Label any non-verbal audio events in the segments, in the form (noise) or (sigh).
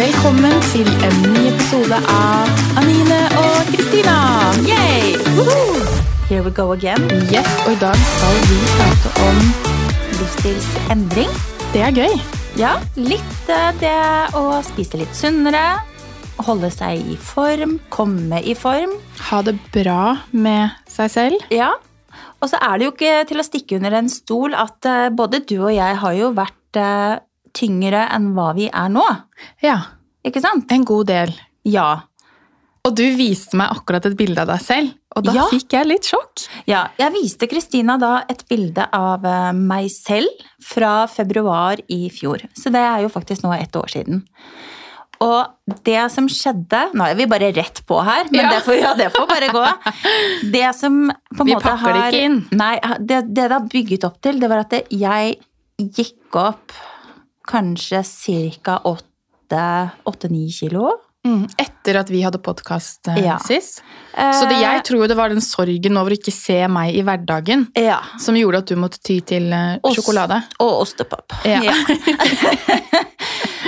Velkommen til en ny episode av Anine og Kristina. Yay! Woohoo! Here we go again. Yes, og i dag skal vi prate om Livsstilsendring. Det er gøy. Ja, litt eh, det å spise litt sunnere, holde seg i form, komme i form. Ha det bra med seg selv. Ja, og så er det jo ikke til å stikke under en stol at eh, både du og jeg har jo vært eh, tyngre enn hva vi er nå. Ja, Ikke sant? en god del. Ja. Og du viste meg akkurat et bilde av deg selv, og da Ja. fikk jeg litt sjokk. Ja, jeg viste Kristina da et bilde av eh, meg selv fra februar i fjor. Så det er jo faktisk nå ett år siden. Og det som skjedde Nå er vi bare rett på her, men Ja. det, får, ja, det får bare gå. (laughs) Det som på en Vi måte pakker det ikke inn. Nei, det, det det har bygget opp til, det var at jeg gikk opp kanskje ca. åtte-ni kilo. Mm, Etter at vi hadde podkast Ja. sist. Så det, jeg tror det var den sorgen over å ikke se meg i hverdagen Ja. som gjorde at du måtte ty til eh, Ost. sjokolade. Og ostepop. Ja. (laughs)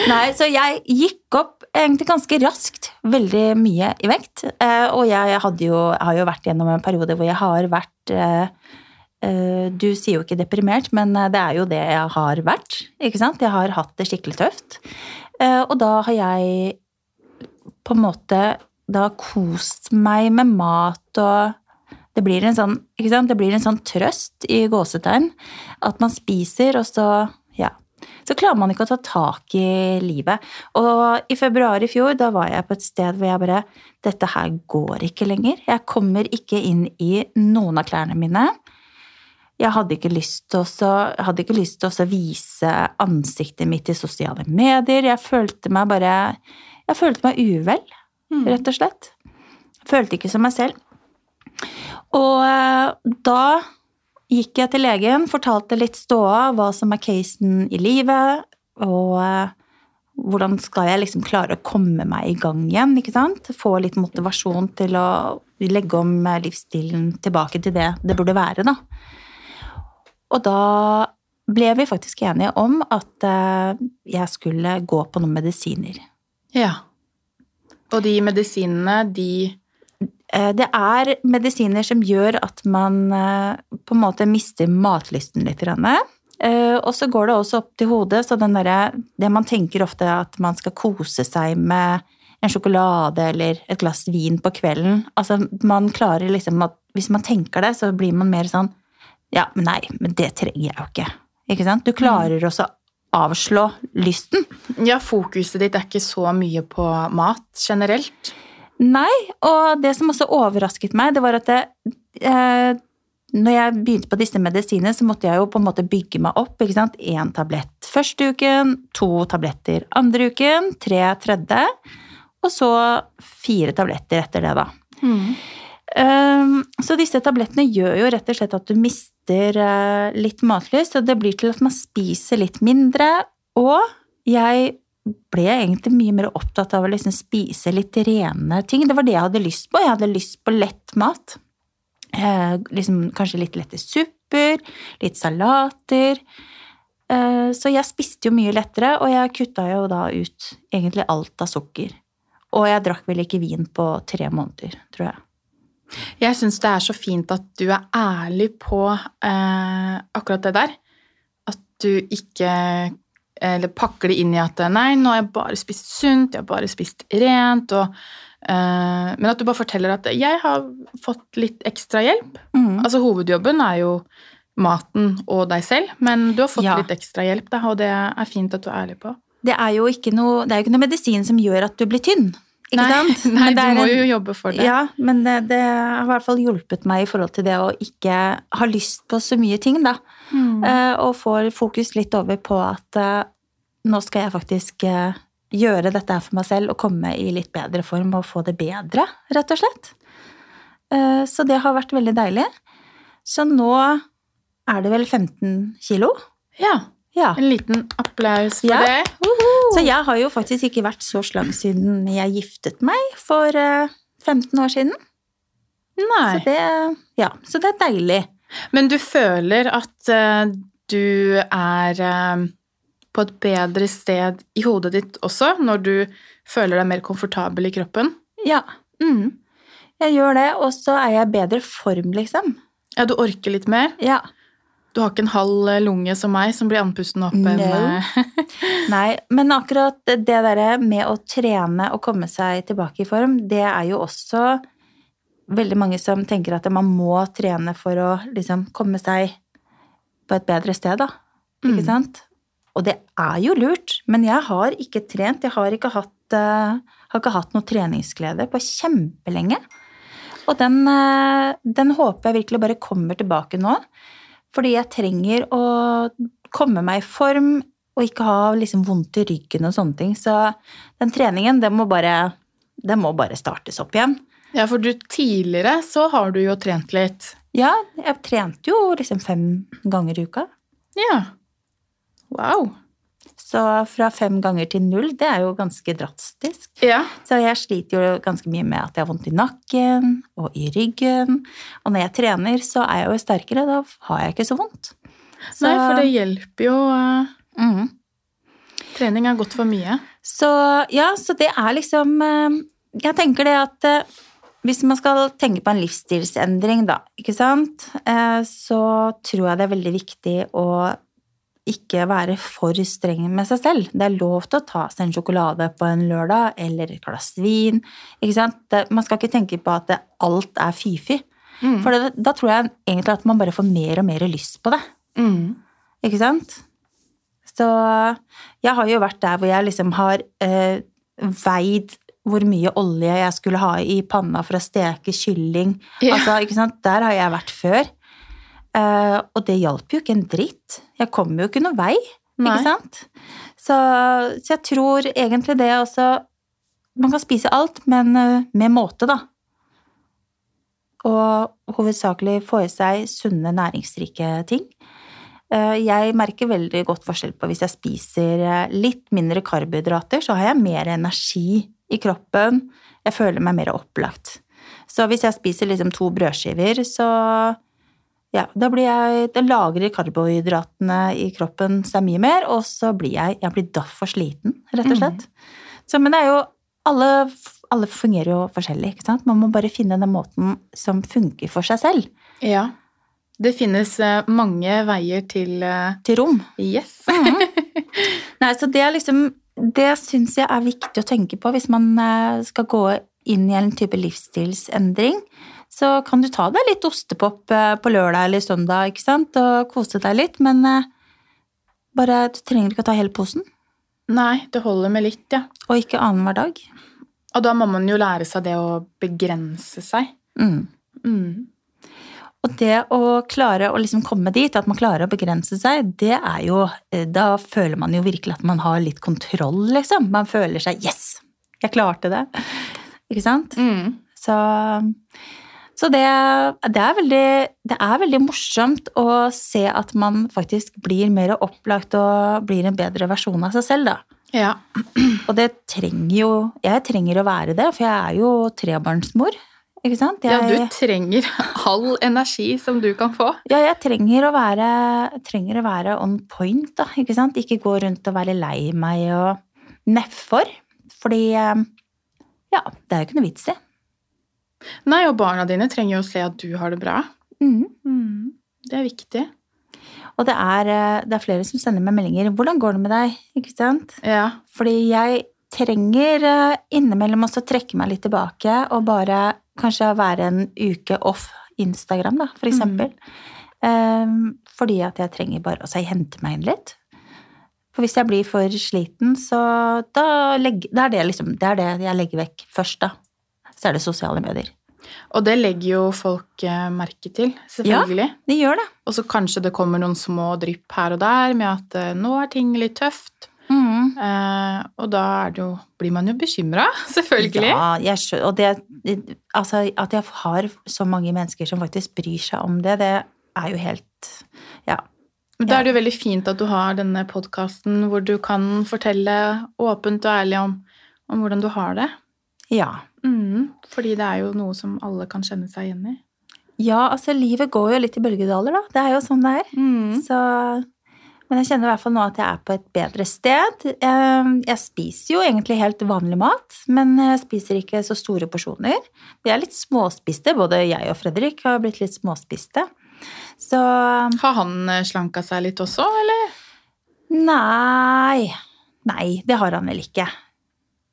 Nei, så jeg gikk opp egentlig ganske raskt veldig mye i vekt. Eh, og jeg jo, har jo vært gjennom en periode hvor jeg har vært eh, eh, Du sier jo ikke deprimert, men eh, det er jo det jeg har vært. Ikke sant? Jeg har hatt det skikkelig tøft. Eh, og da har jeg på en måte da kost meg med mat og det blir en sånn? Det blir en sånn trøst i gåsetegn at man spiser, og så ja, så klarer man ikke å ta tak i livet. Og i februar i fjor, da var jeg på et sted hvor jeg bare Dette her går ikke lenger. Jeg kommer ikke inn i noen av klærne mine. Jeg hadde ikke lyst til å, hadde ikke lyst til å vise ansiktet mitt i sosiale medier. Jeg følte meg bare Jeg følte meg uvel, Mm. rett og slett. Jeg følte ikke som meg selv. Og eh, da gikk jeg til legen, fortalte litt ståa, hva som er casen i livet, og eh, hvordan skal jeg liksom klare å komme meg i gang igjen, ikke sant? Få litt motivasjon til å legge om eh, livsstilen tilbake til det det burde være, da. Og da ble vi faktisk enige om at eh, jeg skulle gå på noen medisiner. Ja. Og de medisinene, de Eh, Det er medisiner som gjør at man eh, på en måte mister matlysten litt. Og så går det også opp til hodet, så den derre Det man tenker ofte at man skal kose seg med en sjokolade eller et glass vin på kvelden. Altså, man klarer liksom at Hvis man tenker det, så blir man mer sånn Ja, men nei, men det trenger jeg jo ikke. Ikke sant? Du klarer også å avslå lysten. Ja, fokuset ditt er ikke så mye på mat generelt. Nei, og det som også overrasket meg, det var at det, eh, når jeg begynte på disse medisinene, så måtte jeg jo på en måte bygge meg opp. ikke sant? Én tablett første uken, to tabletter andre uken, tre tredje, og så fire tabletter etter det, da. Um, så disse tablettene gjør jo rett og slett at du mister eh, litt matlyst, og det blir til at man spiser litt mindre, og jeg ble egentlig mye mer opptatt av å liksom spise litt rene ting. Det var det jeg hadde lyst på. Jeg hadde lyst på lett mat. Eh, liksom, kanskje litt lette supper, litt salater. Eh, så jeg spiste jo mye lettere, og jeg kutta jo da ut egentlig alt av sukker. Og jeg drakk vel ikke vin på tre måneder, tror jeg. Jeg syns det er så fint at du er ærlig på eh, akkurat det der. At du ikke eller pakker det inn i at nei, nå har jeg bare spist sunt, jeg har bare spist rent, og, eh, men at du bare forteller at jeg har fått litt ekstra hjelp. Mm. Altså hovedjobben er jo maten og deg selv, men du har fått Ja. litt ekstra hjelp, da, og det er fint at du er ærlig på. Det er jo ikke noe, det er jo ikke noe medisin som gjør at du blir tynn. Ikke nei, sant? (laughs) nei du må en- jo jobbe for det. Ja, men det, det har i hvert fall hjulpet meg i forhold til det å ikke ha lyst på så mye ting, da. Mm. Uh, og får fokus litt over på at uh, nå skal jeg faktisk uh, gjøre dette her for meg selv og komme i litt bedre form og få det bedre, rett og slett. Så det har vært veldig deilig. Så nå er det vel 15 kilo. Ja, Ja. en liten applaus for Ja. det. Så jeg har jo faktisk ikke vært så slank siden jeg giftet meg for eh, 15 år siden. Nei. Så det, ja, så det er deilig. Men du føler at eh, du er eh, på et bedre sted i hodet ditt også, når du føler deg mer komfortabel i kroppen. Ja, Mm. jeg gjør det, og så er jeg i bedre form, liksom. Ja, du orker litt mer. Ja. Du har ikke en halv eh, lunge som meg, som blir andpusten opp No. eh, (laughs) Nei, men akkurat det derre med å trene og komme seg tilbake i form, det er jo også veldig mange som tenker at man må trene for å liksom komme seg på et bedre sted, da. Ikke Mm. sant? Og det er jo lurt, men jeg har ikke trent. Jeg har ikke hatt, uh, har ikke hatt noe treningsglede på kjempelenge. Og den, uh, den håper jeg virkelig bare kommer tilbake nå. Fordi jeg trenger å komme meg i form og ikke ha liksom vondt i ryggen og sånne ting. Så den treningen, den må bare, den må bare startes opp igjen. Ja, for du tidligere så har du jo trent litt. Ja, jeg trente jo liksom fem ganger i uka. Ja. Wow. Så fra fem ganger til null, det er jo ganske drastisk. Ja. Så jeg sliter jo ganske mye med at jeg har vondt i nakken og i ryggen. Og når jeg trener, så er jeg jo sterkere. Da har jeg ikke så vondt. Så, Nei, for det hjelper jo. Mhm. Trening er godt for mye. Så ja, så det er liksom eh, Jeg tenker det at eh, hvis man skal tenke på en livsstilsendring, da, ikke sant, så tror jeg det er veldig viktig å ikke være for streng med seg selv. Det er lov til å ta seg en sjokolade på en lørdag, eller et glass vin. Ikke? Det, man skal ikke tenke på at det, alt er fy-fy. Mm. For det, da tror jeg egentlig at man bare får mer og mer lyst på det. Mm. Ikke sant? Så jeg har jo vært der hvor jeg liksom har eh, veid hvor mye olje jeg skulle ha i panna for å steke kylling. Ja. Altså, ikke sant? Der har jeg vært før. Eh, og det hjalp jo ikke en dritt. Jeg kom jo ikke noen vei, Nei. ikke sant? Så, så jeg tror egentlig det også Man kan spise alt, men uh, med måte, da. Og hovedsakelig få i seg sunne, næringsrike ting. Uh, Jeg merker veldig godt forskjell på hvis jeg spiser litt mindre karbohydrater, så har jeg mer energi i kroppen. Jeg føler meg mer opplagt. Så hvis jeg spiser liksom to brødskiver, så ja, da blir jeg Da lagrer karbohydratene i kroppen seg mye mer, og så blir jeg Jeg blir daff og sliten, rett og slett. Så, men det er jo alle, alle fungerer jo forskjellig, ikke sant? Man må bare finne den måten som funker for seg selv. ja. Det finnes eh, mange veier til eh, Til rom. Yes. (laughs) Nei, så det er liksom Det syns jeg er viktig å tenke på hvis man eh, skal gå inn i en type livsstilsendring. Så kan du ta deg litt ostepop eh, på lørdag eller søndag, ikke sant, og kose deg litt, men eh, bare Du trenger ikke å ta hele posen, Nei, det holder med litt, ja. og ikke annenhver dag. Og da må man jo lære seg det å begrense seg. Mm. Mm. Og det å klare å liksom komme dit, at man klarer å begrense seg, det er jo eh, Da føler man jo virkelig at man har litt kontroll, liksom. Man føler seg Yes! Jeg klarte det. (laughs) Ikke sant? Mm. Så, så det, det, er veldig, det er veldig morsomt å se at man faktisk blir mer opplagt og blir en bedre versjon av seg selv, da. Ja. (clears throat) Og det trenger jo Jeg trenger å være det, for jeg er jo trebarnsmor. Ikke sant? ja, du trenger (laughs) all energi som du kan få. Ja, jeg trenger å være, trenger å være on point, da. Ikke sant? Ikke gå rundt og være lei meg og nedfor. Fordi eh, ja, det er jo ikke noe vits i. Nei, og barna dine trenger jo å se at du har det bra. Mm. Mm. Det er viktig. Og det er, eh, det er flere som sender meg meldinger 'Hvordan går det med deg?' Ikke sant? Ja. Fordi jeg trenger eh, innimellom også trekke meg litt tilbake og bare kanskje være en uke off Instagram, da, for eksempel. Ehm, fordi at jeg trenger bare å hente meg inn litt. For hvis jeg blir for sliten, så da, legger, det er det liksom Det er det jeg legger vekk først, da. Så er det sosiale medier. Og det legger jo folk eh, merke til, selvfølgelig. Ja, De gjør det. Og så kanskje det kommer noen små drypp her og der med at eh, nå er ting litt tøft. Mm. Eh, og da det jo, blir man jo bekymra, (laughs) selvfølgelig. Ja, skjønner. Og det, altså, at jeg har så mange mennesker som faktisk bryr seg om det, det er jo helt Ja. Men da er det jo veldig fint at du har denne podkasten hvor du kan fortelle åpent og ærlig om, om hvordan du har det. Ja. Mm, fordi det er jo noe som alle kan kjenne seg igjen i. Ja, altså livet går jo litt i bølgedaler, da. Det er jo sånn det er. Mm. Så Men jeg kjenner i hvert fall nå at jeg er på et bedre sted. Eh, Jeg spiser jo egentlig helt vanlig mat, men jeg spiser ikke så store porsjoner. Vi er litt småspiste, både jeg og Fredrik har blitt litt småspiste. Så Har han eh, slanka seg litt også, eller? nei Nei, det har han vel ikke.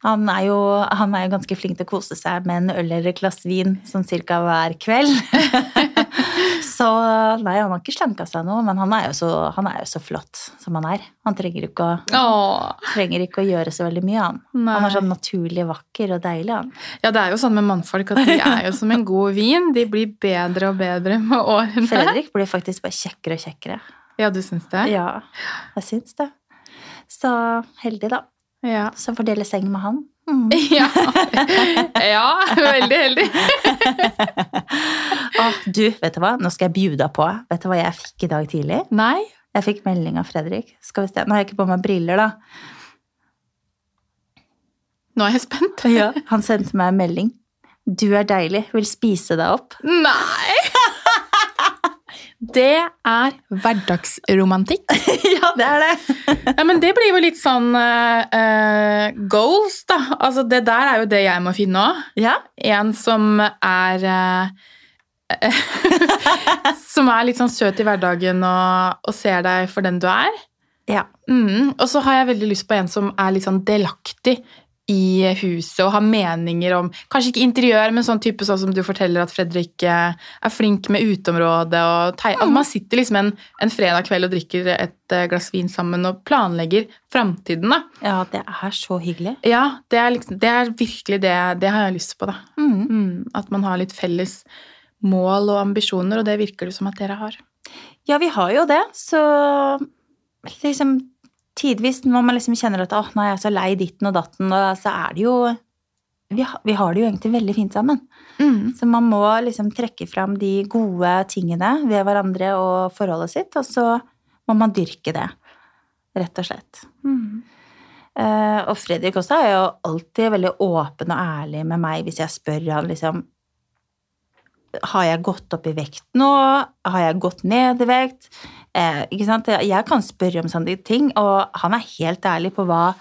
Han er, jo, han er jo ganske flink til å kose seg med en øl eller et glass vin sånn cirka hver kveld. (laughs) så nei, han har ikke slanka seg noe, men han er, jo så, han er jo så flott som han er. Han trenger ikke å, trenger ikke å gjøre så veldig mye, han. nei. Han er sånn naturlig vakker og deilig, han. Ja, det er jo sånn med mannfolk at de er jo som en god vin. De blir bedre og bedre med årene. (laughs) Fredrik blir faktisk bare kjekkere og kjekkere. Ja, du syns det? Ja, jeg syns det. Så heldig, da. Ja. Så får dele seng med han. (laughs) Mm. Ja, ja veldig heldig. (laughs) Åh, du, vet du hva? Nå skal jeg bjuda på. Vet du hva jeg fikk i dag tidlig? Nei. Jeg fikk melding av Fredrik. Skal vi se. Nå har jeg ikke på meg briller, da. Nå er jeg spent. Han sendte meg en melding. Du er deilig. Vil spise deg opp. Nei! Det er hverdagsromantikk. (laughs) ja, det er det. Ja, men det blir jo litt sånn eh, goals, da. Altså, det der er jo det jeg må finne òg. Ja. En som er uh, (laughs) Som er litt sånn søt i hverdagen og, og ser deg for den du er. Ja. Mm. Og så har jeg veldig lyst på en som er litt sånn delaktig i huset og har meninger om Kanskje ikke interiør, men sånn type sånn som du forteller at Fredrik eh, er flink med uteområdet og. At man sitter liksom en, en fredag kveld og drikker et eh, glass vin sammen og planlegger framtiden, da. ja, det er så hyggelig. Ja, det er, liksom, det er virkelig det, det har jeg lyst på, da. Mm. Mm. At man har litt felles mål og ambisjoner, og det virker det som at dere har. Ja, vi har jo det, så liksom tidvis når man liksom kjenner at åh, nå er jeg så lei ditten og datten, og så er det jo vi har, vi har det jo egentlig veldig fint sammen. Mm. Så man må liksom trekke fram de gode tingene ved hverandre og forholdet sitt, og så må man dyrke det, rett og slett. Mm. Uh, og Fredrik også er jo alltid veldig åpen og ærlig med meg hvis jeg spør han liksom Har jeg gått opp i vekt nå? Har jeg gått ned i vekt? Eh, ikke sant? Jeg kan spørre om sånne ting, og han er helt ærlig på hva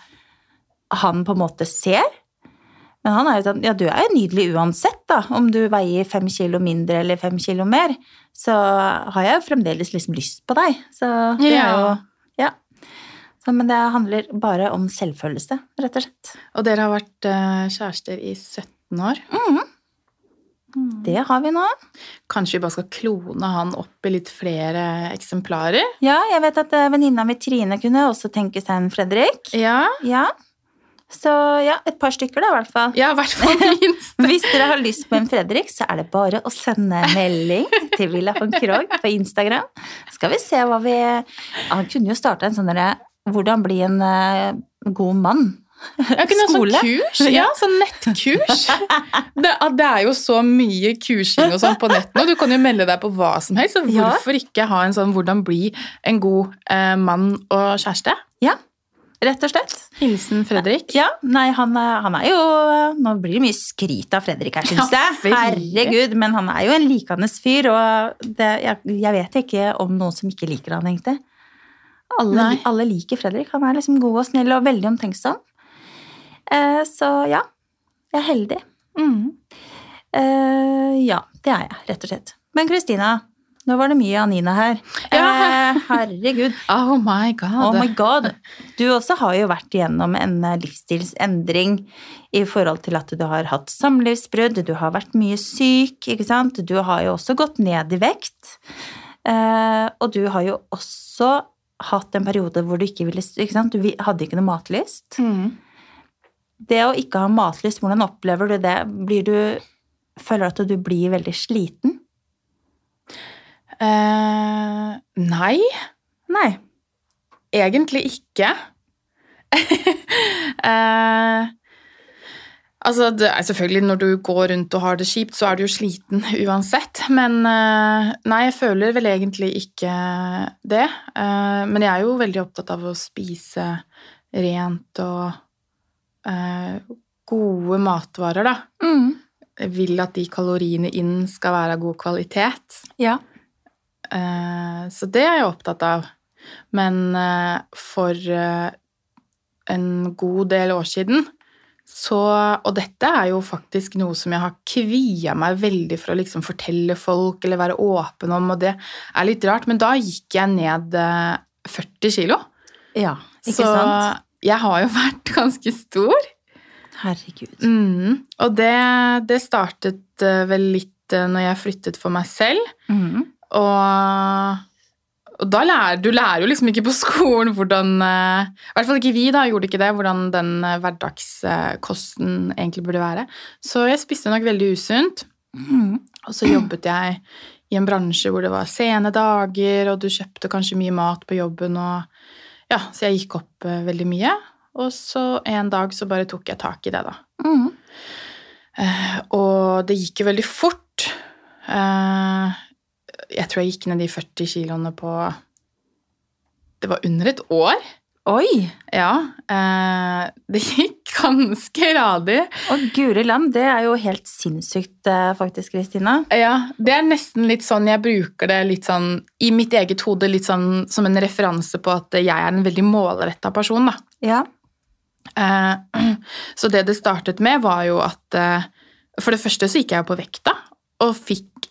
han på en måte ser. Men han er jo sånn Ja, du er jo nydelig uansett, da. Om du veier fem kilo mindre eller fem kilo mer, så har jeg jo fremdeles liksom lyst på deg. Så det er jo Ja. Så, men det handler bare om selvfølelse, rett og slett. Og dere har vært eh, kjærester i 17 år. Det har vi nå. Kanskje vi bare skal klone han opp i litt flere eksemplarer? Ja, jeg vet at eh, venninna mi Trine kunne også tenke seg en Fredrik. Ja, Ja. Så ja, et par stykker da, i hvert fall. ja hvert fall (laughs) minst. Hvis dere har lyst på en Fredrik, så er det bare å sende melding til Villa von Krogh på Instagram. Skal vi se hva vi Han kunne jo starta en sånn derre Hvordan bli en uh, god mann. Jeg kunne ha sånn kurs. (laughs) Ja, sånn nettkurs. (laughs) Det, det er jo så mye kursing og sånn på nett nå. Du kan jo melde deg på hva som helst. Så hvorfor ikke ha en sånn 'hvordan bli en god eh, mann og kjæreste'? Ja, rett og slett. Hilsen Fredrik. Ja, nei, han er, han er jo Nå blir det mye skryt av Fredrik her, syns jeg. Herregud, men han er jo en likende fyr, og det, jeg, jeg vet ikke om noen som ikke liker han, egentlig. Alle, alle liker Fredrik. Han er liksom god og snill og veldig omtenksom. Eh, så ja, jeg er heldig. Mm. Eh, ja, det er jeg, rett og slett. Men Kristina, nå var det mye Anina her. Ja. Eh, herregud. (laughs) Oh my god. Oh my god. Du også har jo vært igjennom en livsstilsendring i forhold til at du har hatt samlivsbrudd, du har vært mye syk, ikke sant? Du har jo også gått ned i vekt. Eh, og du har jo også hatt en periode hvor du ikke ville ikke sant? Du hadde ikke noe matlyst. Mm. Det å ikke ha matlyst, hvordan opplever du det? Blir du Føler du at du blir veldig sliten? Eh, nei, Nei. egentlig ikke. (laughs) eh, altså, det er selvfølgelig når du går rundt og har det kjipt, så er du jo sliten (laughs) uansett. Men eh, nei, jeg føler vel egentlig ikke det. Eh, men jeg er jo veldig opptatt av å spise rent og gode matvarer, da. Mm. Jeg vil at de kaloriene inn skal være av god kvalitet. Ja. Eh, Så det er jeg opptatt av. Men eh, for eh, en god del år siden så Og dette er jo faktisk noe som jeg har kvia meg veldig for å liksom fortelle folk eller være åpen om, og det er litt rart, men da gikk jeg ned eh, 40 kilo. Ja, ikke så sant? Jeg har jo (laughs) vært ganske stor. Herregud. Mm. Og det, det startet eh, vel litt eh, når jeg flyttet for meg selv. Mm. Og, og da lærer du lærer jo liksom ikke på (laughs) skolen hvordan eh, I hvert fall ikke vi, da, gjorde ikke det, hvordan den hverdagskosten egentlig burde være. Så jeg spiste nok veldig usunt. Mm. Og så jobbet jeg i en bransje hvor det var sene dager, og du kjøpte kanskje mye mat på jobben, og ja, så jeg gikk opp eh, veldig mye. Og så en dag så bare tok jeg tak i det, da. Mm. Uh, og det gikk jo veldig fort. Uh, jeg tror jeg gikk ned de 40 kiloene på Det var under et år. Oi! Ja. Eh, det gikk (laughs) ganske radig. Og guri land, det er jo helt sinnssykt, eh, faktisk, Kristina. Ja, det er nesten litt sånn jeg bruker det litt sånn i mitt eget hode litt sånn som en referanse på at jeg er en veldig målretta person, da. Ja. Eh, (clears throat) så det det startet med, var jo at eh, For det første så gikk jeg på vekta og fikk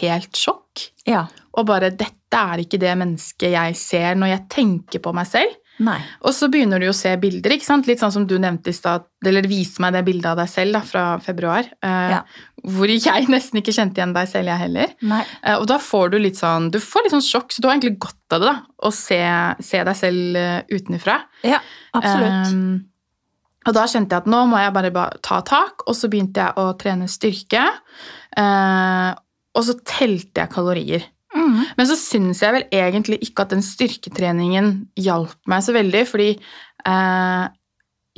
helt sjokk. Ja. Og bare 'Dette er ikke det mennesket jeg ser når jeg tenker på meg selv'. Nei. Og så begynner du å se bilder, ikke sant? litt sånn som du nevnte i stad, eller viste meg det bildet av deg selv da, fra februar, eh, Ja. hvor jeg (laughs) nesten ikke kjente igjen deg selv, jeg heller. Eh, og da får du litt sånn du får litt sånn sjokk, så du har egentlig godt av det, da, å se, se deg selv uh, utenfra. Ja, absolutt. Um, og da kjente jeg at nå må jeg bare, bare ta tak, og så begynte jeg å trene styrke. eh, og så telte jeg kalorier. Mhm. Men så syns jeg vel egentlig ikke at den styrketreningen hjalp meg så veldig, fordi eh,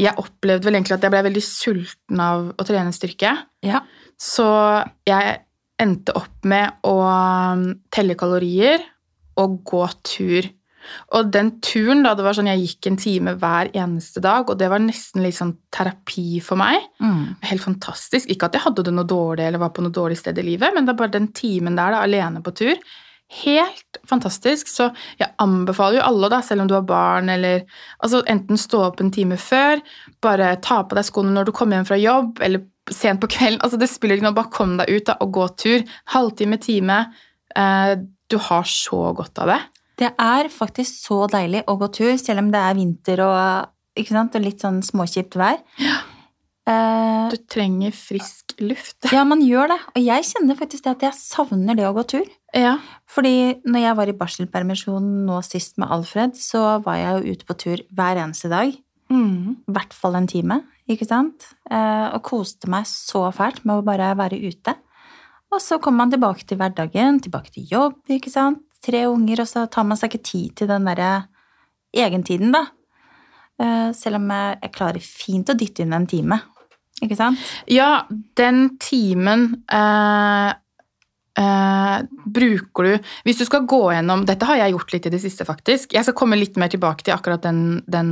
jeg opplevde vel egentlig at jeg ble veldig sulten av å trene styrke. Ja. Så jeg endte opp med å um, telle kalorier og gå tur. Og den turen, da, det var sånn jeg gikk en time hver eneste dag, og det var nesten litt sånn terapi for meg. Mm. Helt fantastisk. Ikke at jeg hadde det noe dårlig eller var på noe dårlig sted i livet, men det er bare den timen der, da, alene på tur. Helt fantastisk. Så jeg anbefaler jo alle, da, selv om du har barn, eller altså enten stå opp en time før, bare ta på deg skoene når du kommer hjem fra jobb, eller sent på kvelden. Altså, det spiller ikke noe, bare kom deg ut da, og gå tur. Halvtime, time. Eh, du har så godt av det. Det er faktisk så deilig å gå tur, selv om det er vinter og, og litt sånn småkjipt vær. Eh, Du trenger frisk luft. ja, man gjør det. Og jeg kjenner faktisk det at jeg savner det å gå tur. Ja. Fordi når jeg var i barselpermisjon nå sist med Alfred, så var jeg jo ute på tur hver eneste dag. Mm. I hvert fall en time, ikke sant? Eh, og koste meg så fælt med å bare være ute. Og så kommer man tilbake til hverdagen, tilbake til jobb, ikke sant? Tre unger, og så tar man seg ikke tid til den derre egentiden, da. Eh, selv om jeg, klarer fint å dytte inn en time, ikke sant? Ja, den timen eh, eh, bruker du Hvis du skal gå gjennom Dette har jeg gjort litt i det siste, faktisk. Jeg skal komme litt mer tilbake til akkurat den, den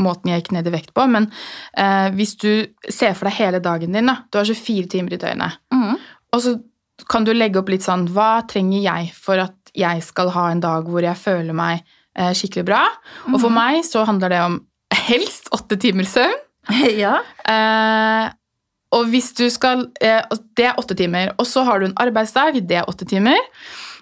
måten jeg gikk ned i vekt på. Men eh, hvis du ser for deg hele dagen din, da. Du har 24 timer i døgnet. Og så kan du legge opp litt sånn Hva trenger jeg for at jeg skal ha en dag hvor jeg føler meg eh, skikkelig bra? Og for Mhm. meg så handler det om helst åtte timer søvn. (laughs) ja. Eh, og hvis du skal eh, Det er åtte timer. Og så har du en arbeidsdag, det er åtte timer.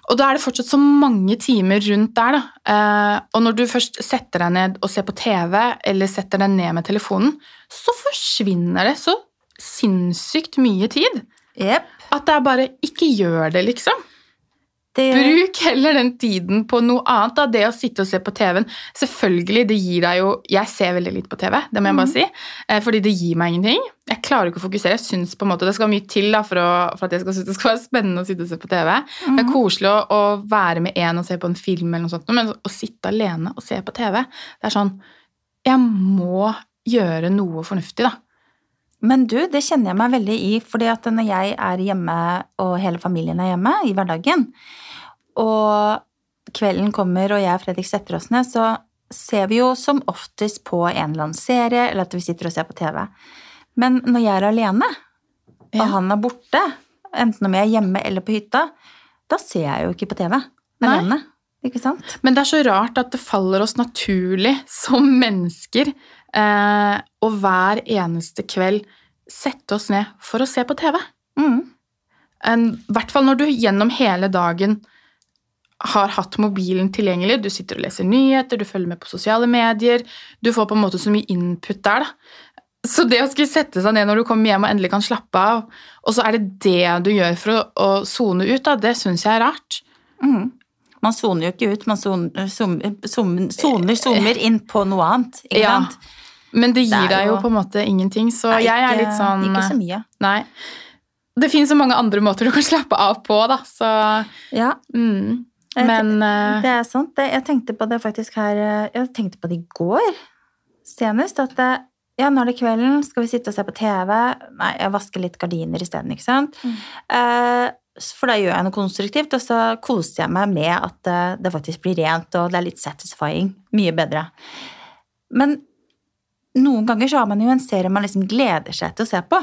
Og da er det fortsatt så mange timer rundt der. Eh, og når du først setter deg ned og ser på TV, eller setter deg ned med telefonen, så forsvinner det så sinnssykt mye tid. Yep. At det er bare Ikke gjør det, liksom. Det, Bruk heller den tiden på noe annet. Da. Det å sitte og se på TV-en. Selvfølgelig, det gir deg jo Jeg ser veldig litt på TV, det må jeg bare si. eh, Fordi det gir meg ingenting. Jeg klarer ikke å fokusere. Jeg synes på en måte Det skal mye til da, for, å, for at jeg skal synes det skal være spennende å sitte og se på TV. Det er koselig å, å være med en og se på en film, eller noe sånt, men å sitte alene og se på TV Det er sånn Jeg må gjøre noe fornuftig, da. Men du, det kjenner jeg meg veldig i, fordi at når jeg er hjemme, og hele familien er hjemme i hverdagen, og kvelden kommer, og jeg og Fredrik setter oss ned, så ser vi jo som oftest på en eller annen serie, eller at vi sitter og ser på TV. Men når jeg er alene, Ja. og han er borte, enten om jeg er hjemme eller på hytta, da ser jeg jo ikke på TV alene. Ikke sant? Men det er så rart at det faller oss naturlig som mennesker eh, å hver eneste kveld sette oss ned for å se på TV. Mm. I hvert fall når du gjennom hele dagen har hatt mobilen tilgjengelig. Du sitter og leser nyheter, du følger med på sosiale medier. Du får på en måte så mye input der, da. Så det å skulle sette seg ned når du kommer hjem og endelig kan slappe av, og så er det det du gjør for å- sone ut, da, det syns jeg er rart. Mm. Man soner jo ikke ut, man soner, soner, inn på noe annet. Ikke Ja, sant? Men det gir Det deg jo- på en måte ingenting, så Nei, jeg er litt sånn Ikke så mye. Nei. Det finnes så mange andre måter du kan slappe av på, da, så Ja, mm. Men eh, det er sant. Jeg tenkte på det faktisk her eh, Jeg tenkte på det i går senest. At det, ja, nå er det kvelden, skal vi sitte og se på TV? Nei, jeg vasker litt gardiner isteden, ikke sant? Mm. Eh, for da gjør jeg noe konstruktivt, og så koser jeg meg med at eh, det faktisk blir rent, og det er litt satisfying. Mye bedre. Men noen ganger så har man jo en serie man liksom gleder seg til å se på.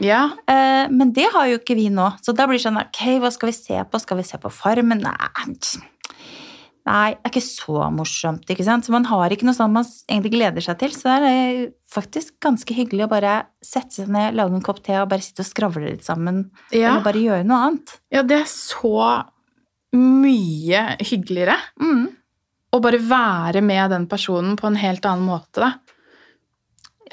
Ja. Eh, men det har jo ikke vi nå. Så da blir det sånn Ok, hva skal vi se på? Skal vi se på Farmen? Nei. Nei, det er ikke så morsomt, ikke sant? Så man har ikke noe sånn man egentlig gleder seg til. Så det er faktisk ganske hyggelig å bare sette seg ned, lage en kopp te og bare sitte og skravle litt sammen. Ja. Eller bare gjøre noe annet. ja, det er så mye hyggeligere Mm. å bare være med den personen på en helt annen måte, da.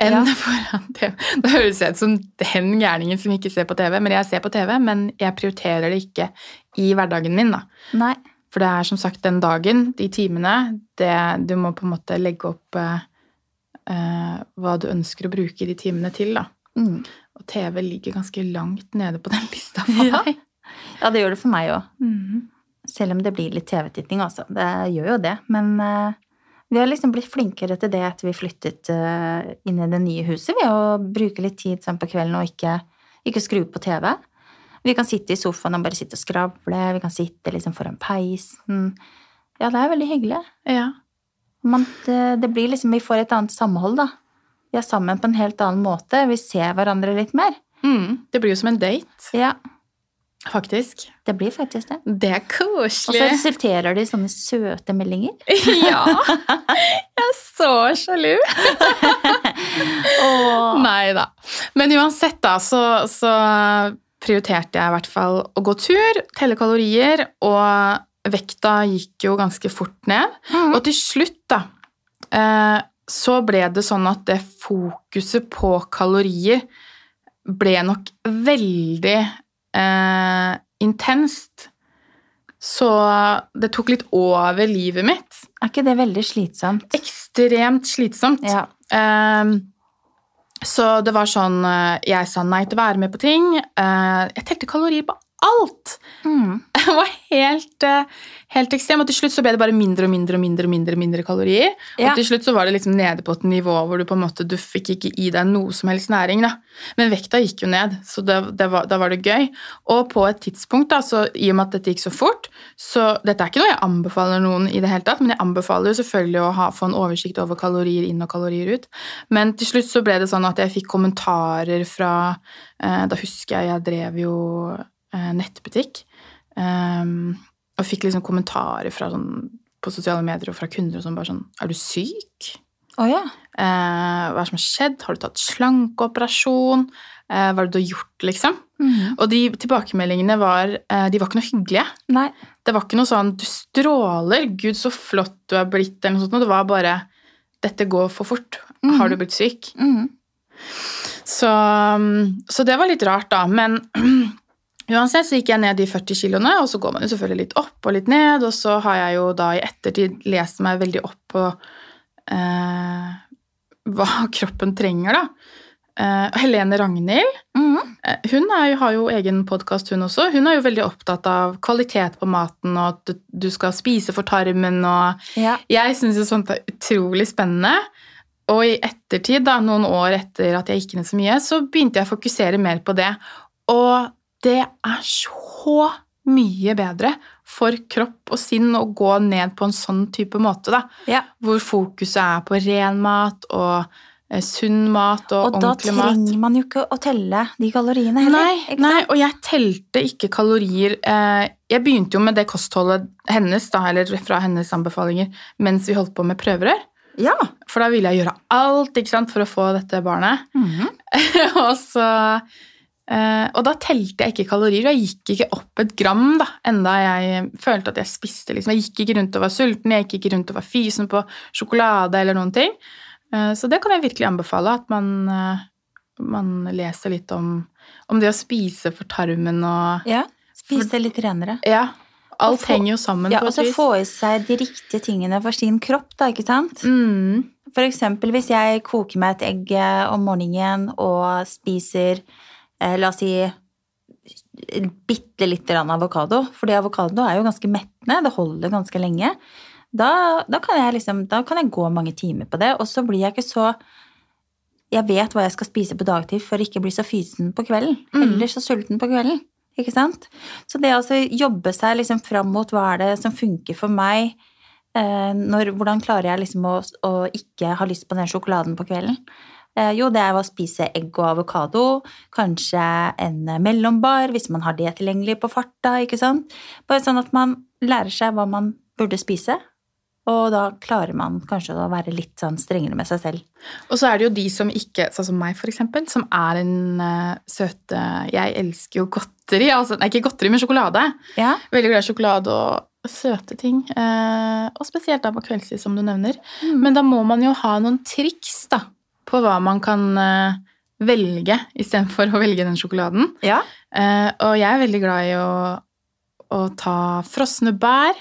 Enn Ja. (laughs) foran TV. Det høres ut som den gærningen som ikke ser på TV, men jeg ser på TV, men jeg prioriterer det ikke i hverdagen min, da. Nei. For det er som sagt den dagen, de timene, det, du må på en måte legge opp eh, eh, hva du ønsker å bruke de timene til, da. Mm. Og TV ligger ganske langt nede på den (laughs) lista for Ja. meg. Ja, det gjør det for meg òg. Mm. Selv om det blir litt TV-titting, altså. Det gjør jo det. Men eh, vi har liksom blitt flinkere til det etter vi flyttet eh, inn i det nye huset, ved å bruke litt tid sånn på kvelden og ikke, ikke skru på TV. Vi kan sitte i sofaen og bare sitte og skravle, vi kan sitte liksom foran peisen. Ja, det er veldig hyggelig. Ja. Man, det, det blir liksom, vi får et annet samhold, da. Vi er sammen på en helt annen måte. Vi ser hverandre litt mer. Mm, det blir jo som en date, Ja, faktisk. det blir faktisk det. Det er koselig. Og så resulterer det i sånne søte meldinger. (laughs) ja. Jeg er så sjalu. Åh. Nei da. Men uansett, da, så, så prioriterte jeg i hvert fall å gå tur, telle kalorier, og vekta gikk jo ganske fort ned. Mm. Og til slutt, da, eh, så ble det sånn at det fokuset på kalorier ble nok veldig eh, intenst. Så det tok litt over livet mitt. Er ikke det veldig slitsomt? Ekstremt slitsomt. Ja. Ehm, så det var sånn eh, Jeg sa nei til å være med på ting. Eh, jeg telte kalorier på alt! Mm. (laughs) Det var helt, eh, helt ekstrem. Og til slutt så ble det bare mindre og mindre og mindre, mindre, mindre kalorier. Ja. Og til slutt så var det liksom nede på et nivå hvor du på en måte du fikk ikke i deg noe som helst næring. da. Men vekta gikk jo ned, så det, det var, da var det gøy. Og på et tidspunkt, da, så i og med at dette gikk så fort så Dette er ikke noe jeg anbefaler noen i det hele tatt, men jeg anbefaler jo selvfølgelig å ha, få en oversikt over kalorier inn og kalorier ut. Men til slutt så ble det sånn at jeg fikk kommentarer fra eh, Da husker jeg jeg drev jo nettbutikk. ehm, og fikk liksom kommentarer fra sånn, på sosiale medier og fra kunder og sånn bare sånn Er du syk? Å ja. Eh, hva er det som har skjedd? Har du tatt slankeoperasjon? Eh, hva er det du har gjort, liksom? Mm. Og de tilbakemeldingene var eh, De var ikke noe hyggelige. Nei. Det var ikke noe sånn 'du stråler', 'gud, så flott du er blitt', eller noe sånt. Det var bare 'dette går for fort'. Mm. Har du blitt syk? Mm. Så, så det var litt rart, da. Men (clears throat) uansett så gikk jeg ned de 40 kiloene, og så går man jo selvfølgelig litt opp og litt ned, og så har jeg jo da i ettertid lest meg veldig opp på eh, hva (laughs) kroppen trenger, da. Eh, Helene Ragnhild, Mm. eh, hun jo, har jo egen podkast, hun også. Hun er jo veldig opptatt av kvalitet på maten, og at du, du skal spise for tarmen og Ja. jeg syns jo sånt er utrolig spennende. Og i ettertid, da, noen år etter at jeg gikk ned så mye, så begynte jeg å fokusere mer på det. Og det er så mye bedre for kropp og sinn å gå ned på en sånn type måte, da. Ja. Hvor fokuset er på ren mat og eh, sunn mat og, Og da ordentlig mat. trenger man jo ikke å telle de kaloriene heller. Nei, nei, og jeg telte ikke kalorier. Eh, Jeg begynte jo med det kostholdet hennes, da, eller fra hennes anbefalinger, mens vi holdt på med prøverør. Ja. For da ville jeg gjøre alt ikke sant, for å få dette barnet. Mhm. (laughs) og, så, eh, og da telte jeg ikke kalorier, og jeg gikk ikke opp et gram da, enda jeg følte at jeg spiste. Liksom. Jeg gikk ikke rundt og var sulten, jeg gikk ikke rundt og var fysen på sjokolade eller noen ting. Uh, Så det kan jeg virkelig anbefale, at man, uh, man leser litt om, om det å spise for tarmen og ja. Spise litt renere. Ja, alt få- henger jo sammen Ja, på og så få i seg de riktige tingene for sin kropp, da, ikke sant? Mm. For eksempel hvis jeg koker meg et egg om morgenen og spiser, la oss si, bitte lite grann avokado, fordi avokado er jo ganske mettende, det holder ganske lenge, da, da, kan jeg liksom, da kan jeg gå mange timer på det, og så blir jeg ikke så Jeg vet hva jeg skal spise på dagtid for å ikke bli så fysen på kvelden, Mm. eller så sulten på kvelden. Ikke sant? Så det å altså jobbe seg liksom fram mot hva er det som funker for meg, Eh, når, hvordan klarer jeg liksom å, å ikke ha lyst på den sjokoladen på kvelden? Eh, jo, det er å spise egg og avokado, kanskje en mellombar hvis man har det tilgjengelig på farta, ikke sant? Bare sånn at man lærer seg hva man burde spise, og da klarer man kanskje å være litt sånn strengere med seg selv. Og så er det jo de som ikke, sånn som meg for eksempel, som er en uh, søte Jeg elsker jo godteri, altså nei, ikke godteri, men sjokolade. Ja, Veldig glad i sjokolade og søte ting. Uh, og spesielt da på kveldstid, som du nevner. Mm. Men da må man jo ha noen triks på hva man kan eh, velge istedenfor å velge den sjokoladen. ja. Eh, og jeg er veldig glad i å, å ta frosne bær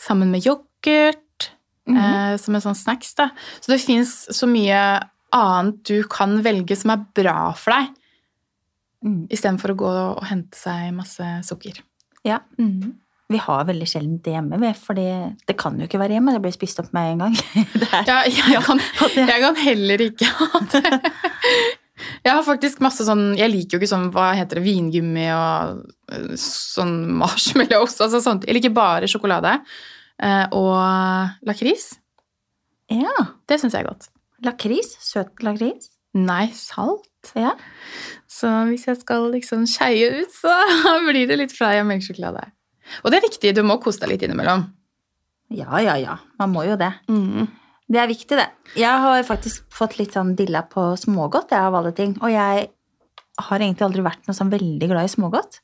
sammen med yoghurt, mm -hmm. som en sånn snacks. da. Så det fins så mye annet du kan velge som er bra for deg, Mm. istedenfor å gå og hente seg masse sukker. ja. Vi har veldig sjelden det hjemme, for det kan jo ikke være hjemme, det blir spist opp med en gang. (laughs) Ja, jeg, kan, (laughs) jeg kan heller ikke ha det. (laughs) Jeg har faktisk masse sånn Jeg liker jo ikke sånn hva heter det, vingummi og eh, sånn marshmallows. Altså sånt. Jeg liker bare sjokolade eh, og lakris. ja. Det syns jeg er godt. Lakris, søt lakris. Nei, salt. Ja. Så hvis jeg skal liksom skeie ut, så blir det litt Freia melkesjokolade. Og det er viktig, du må kose deg litt innimellom. Ja, ja, ja. Man må jo det. Mm. Det er viktig, det. Jeg har faktisk fått litt sånn dilla på smågodt, jeg, av alle ting. Og jeg har egentlig aldri vært noe sånn veldig glad i smågodt.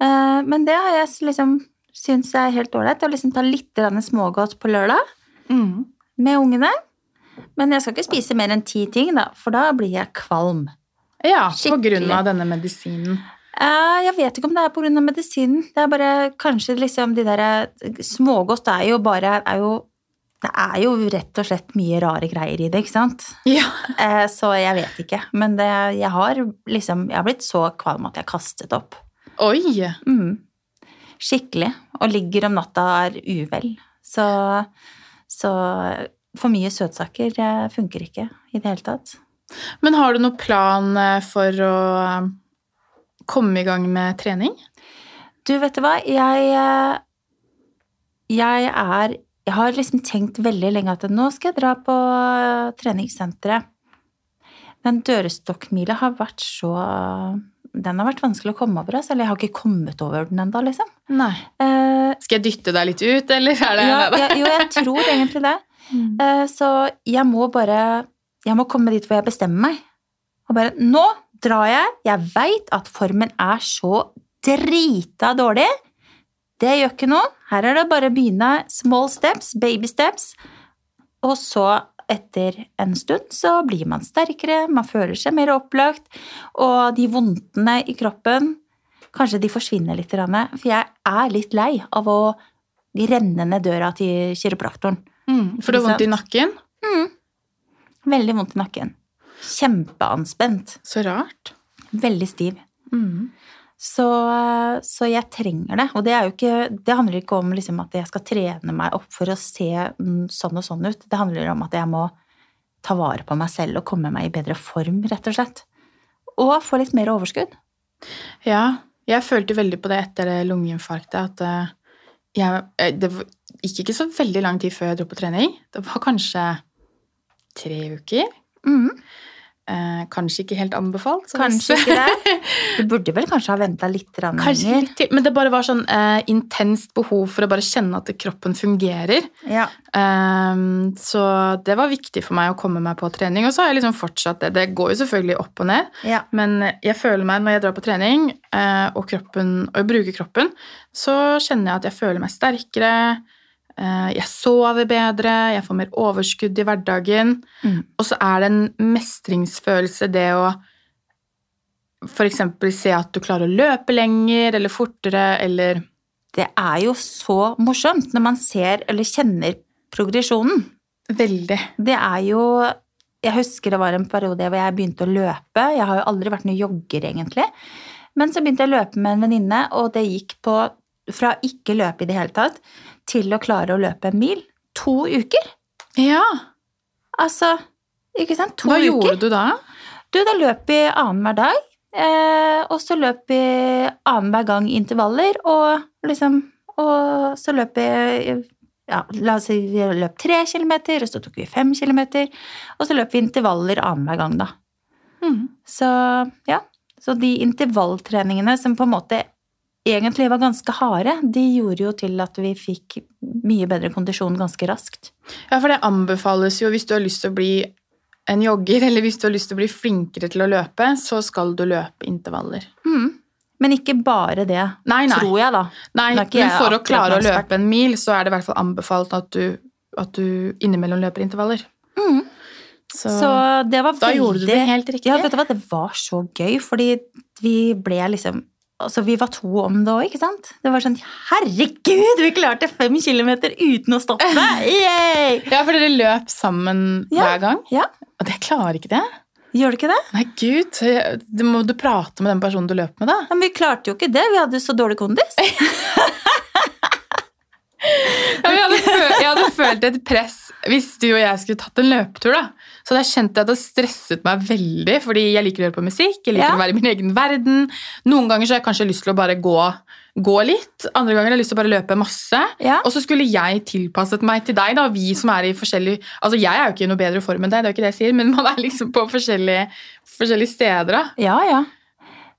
Eh, Men det har jeg liksom syns er helt ålreit. Å liksom ta litt smågodt på lørdag Mm. med ungene. Men jeg skal ikke spise mer enn ti ting, da, for da blir jeg kvalm. Ja, på grunn av denne medisinen. Eh, Jeg vet ikke om det er pga. medisinen. Det er bare kanskje liksom de derre Smågodt er jo bare er jo, Det er jo rett og slett mye rare greier i det, ikke sant? Ja. Eh, Så jeg vet ikke. Men det, jeg har liksom Jeg har blitt så kvalm at jeg kastet opp. Oi! Mm. Skikkelig. Og ligger om natta er uvel. Så, så for mye søtsaker eh, funker ikke i det hele tatt. Men har du noen plan eh, for å eh, komme i gang med trening? Du, vet du hva? Jeg, eh, jeg er Jeg har liksom tenkt veldig lenge at nå skal jeg dra på eh, treningssenteret. Men dørstokkmila har vært så Den har vært vanskelig å komme over. Altså. Eller jeg har ikke kommet over den ennå, liksom. Nei. Uh, Skal jeg dytte deg litt ut, eller er det ja, (laughs) jeg, jo, jeg tror egentlig det. Mm. Uh, så jeg må bare Jeg må komme dit hvor jeg bestemmer meg. Og bare Nå drar jeg! Jeg veit at formen er så drita dårlig. Det gjør ikke noe. Her er det bare å begynne small steps, baby steps. Og så, etter en stund, så blir man sterkere, man føler seg mer opplagt, og de vondtene i kroppen Kanskje de forsvinner litt, for jeg er litt lei av å renne ned døra til kiropraktoren. Mm. For du har vondt i nakken? Mm. Veldig vondt i nakken. Kjempeanspent. Så rart. Veldig stiv. Mm. Så, så jeg trenger det. Og det, er ikke, det handler ikke om liksom at jeg skal trene meg opp for å se mm, sånn og sånn ut. Det handler om at jeg må ta vare på meg selv og komme meg i bedre form, rett og slett. Og få litt mer overskudd. Ja, jeg følte veldig på det etter lungeinfarktet at eh, jeg, eh, det gikk ikke så veldig lang tid før jeg dro på trening. Det var kanskje tre uker. Mhm. Eh, kanskje ikke helt anbefalt. så Kanskje ikke det. (laughs) Du burde vel kanskje ha venta litt lenger. men det bare var sånn eh, intenst behov for å bare kjenne at kroppen fungerer. Ja. Eh, så det var viktig for meg å komme meg på trening. Og så har jeg liksom fortsatt det. Det går jo selvfølgelig opp og ned, ja. men jeg føler meg når jeg drar på trening eh, og, kroppen, og bruker kroppen, så kjenner jeg at jeg føler meg sterkere. Eh, jeg sover bedre, jeg får mer overskudd i hverdagen. Mm. Og så er det en mestringsfølelse, det å f.eks. se at du klarer å løpe lenger eller fortere, eller Det er jo så morsomt når man ser eller kjenner progresjonen. Veldig. Det er jo Jeg husker det var en periode hvor jeg begynte å løpe. Jeg har jo aldri vært noen jogger, egentlig. Men så begynte jeg å løpe med en venninne, og det gikk på fra ikke løpe i det hele tatt til å klare å løpe en mil. To uker! Ja. Altså, ikke sant? To Hva uker. gjorde du da? Du, da løp vi annenhver dag. Eh, og så løp vi annenhver gang intervaller, og liksom Og så løp vi ja, La oss si vi løp tre kilometer, og så tok vi fem kilometer. Og så løp vi intervaller annenhver gang, da. Mm. Så ja. Så de intervalltreningene som på en måte egentlig var ganske harde, de gjorde jo til at vi fikk mye bedre kondisjon ganske raskt. Ja, for det anbefales jo hvis du har lyst til å bli en jogger, eller hvis du har lyst til å bli flinkere til å løpe, så skal du løpe intervaller. Mm. Men ikke bare det, Nei, nei. tror jeg, da. nei men for å klare å løpe en mil, så er det i hvert fall anbefalt at du, at du innimellom løper intervaller. Mm. Så, Så det var veldig... da gjorde du det helt riktig. Ja, vet du hva, det var så gøy, fordi vi ble liksom Altså, vi var to om det òg, ikke sant? Det var sånn Herregud, vi klarte fem kilometer uten å stoppe! (laughs) Yay! Ja, for dere løp sammen Ja. hver gang? Ja. Og det klarer ikke det? Gjør det ikke det? Nei, gud. Du må du prate med den personen du løper med, da. Men vi klarte jo ikke det, vi hadde så dårlig kondis. (laughs) Ja, jeg, hadde følt, jeg hadde følt et press hvis du og jeg skulle tatt en løpetur. da. Så da kjente jeg at det stresset meg veldig, fordi jeg liker å høre på musikk. jeg liker Ja. å være i min egen verden. Noen ganger så har jeg kanskje lyst til å bare gå, gå litt. Andre ganger har jeg lyst til å bare løpe masse. Ja. Og så skulle jeg tilpasset meg til deg. da, Vi som er i forskjellig, altså Jeg er jo ikke i noe bedre form enn deg, det er jo ikke det jeg sier, men man er liksom på forskjellige, forskjellige steder. da. Ja, ja.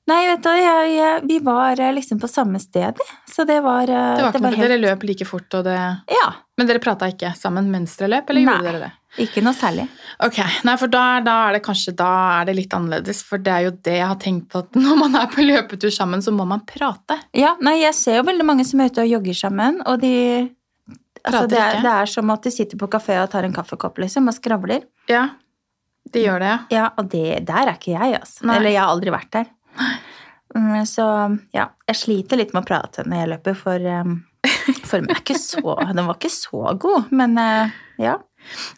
Nei, vet du, jeg, jeg, vi var eh, liksom på samme sted, så det var eh, Det var ikke noe, helt- Dere løp like fort, og det, Ja. men dere prata ikke sammen mens dere løp? eller gjorde dere det? Ikke noe særlig. Ok, nei, for da, da er det kanskje da er det litt annerledes. For det er jo det jeg har tenkt at (laughs) når man er på løpetur sammen, så må man prate. Ja, nei, jeg ser jo veldig mange som er ute og jogger sammen, og de altså, det, er, det er som at de sitter på kafé og tar en kaffekopp liksom, og skravler. Ja, de gjør det, ja. Ja, og det, der er ikke jeg, altså. Nei. Eller jeg har aldri vært der. Så ja, jeg sliter litt med å prate når jeg løper, for um, formen er ikke så Den var ikke så god, men eh, ja.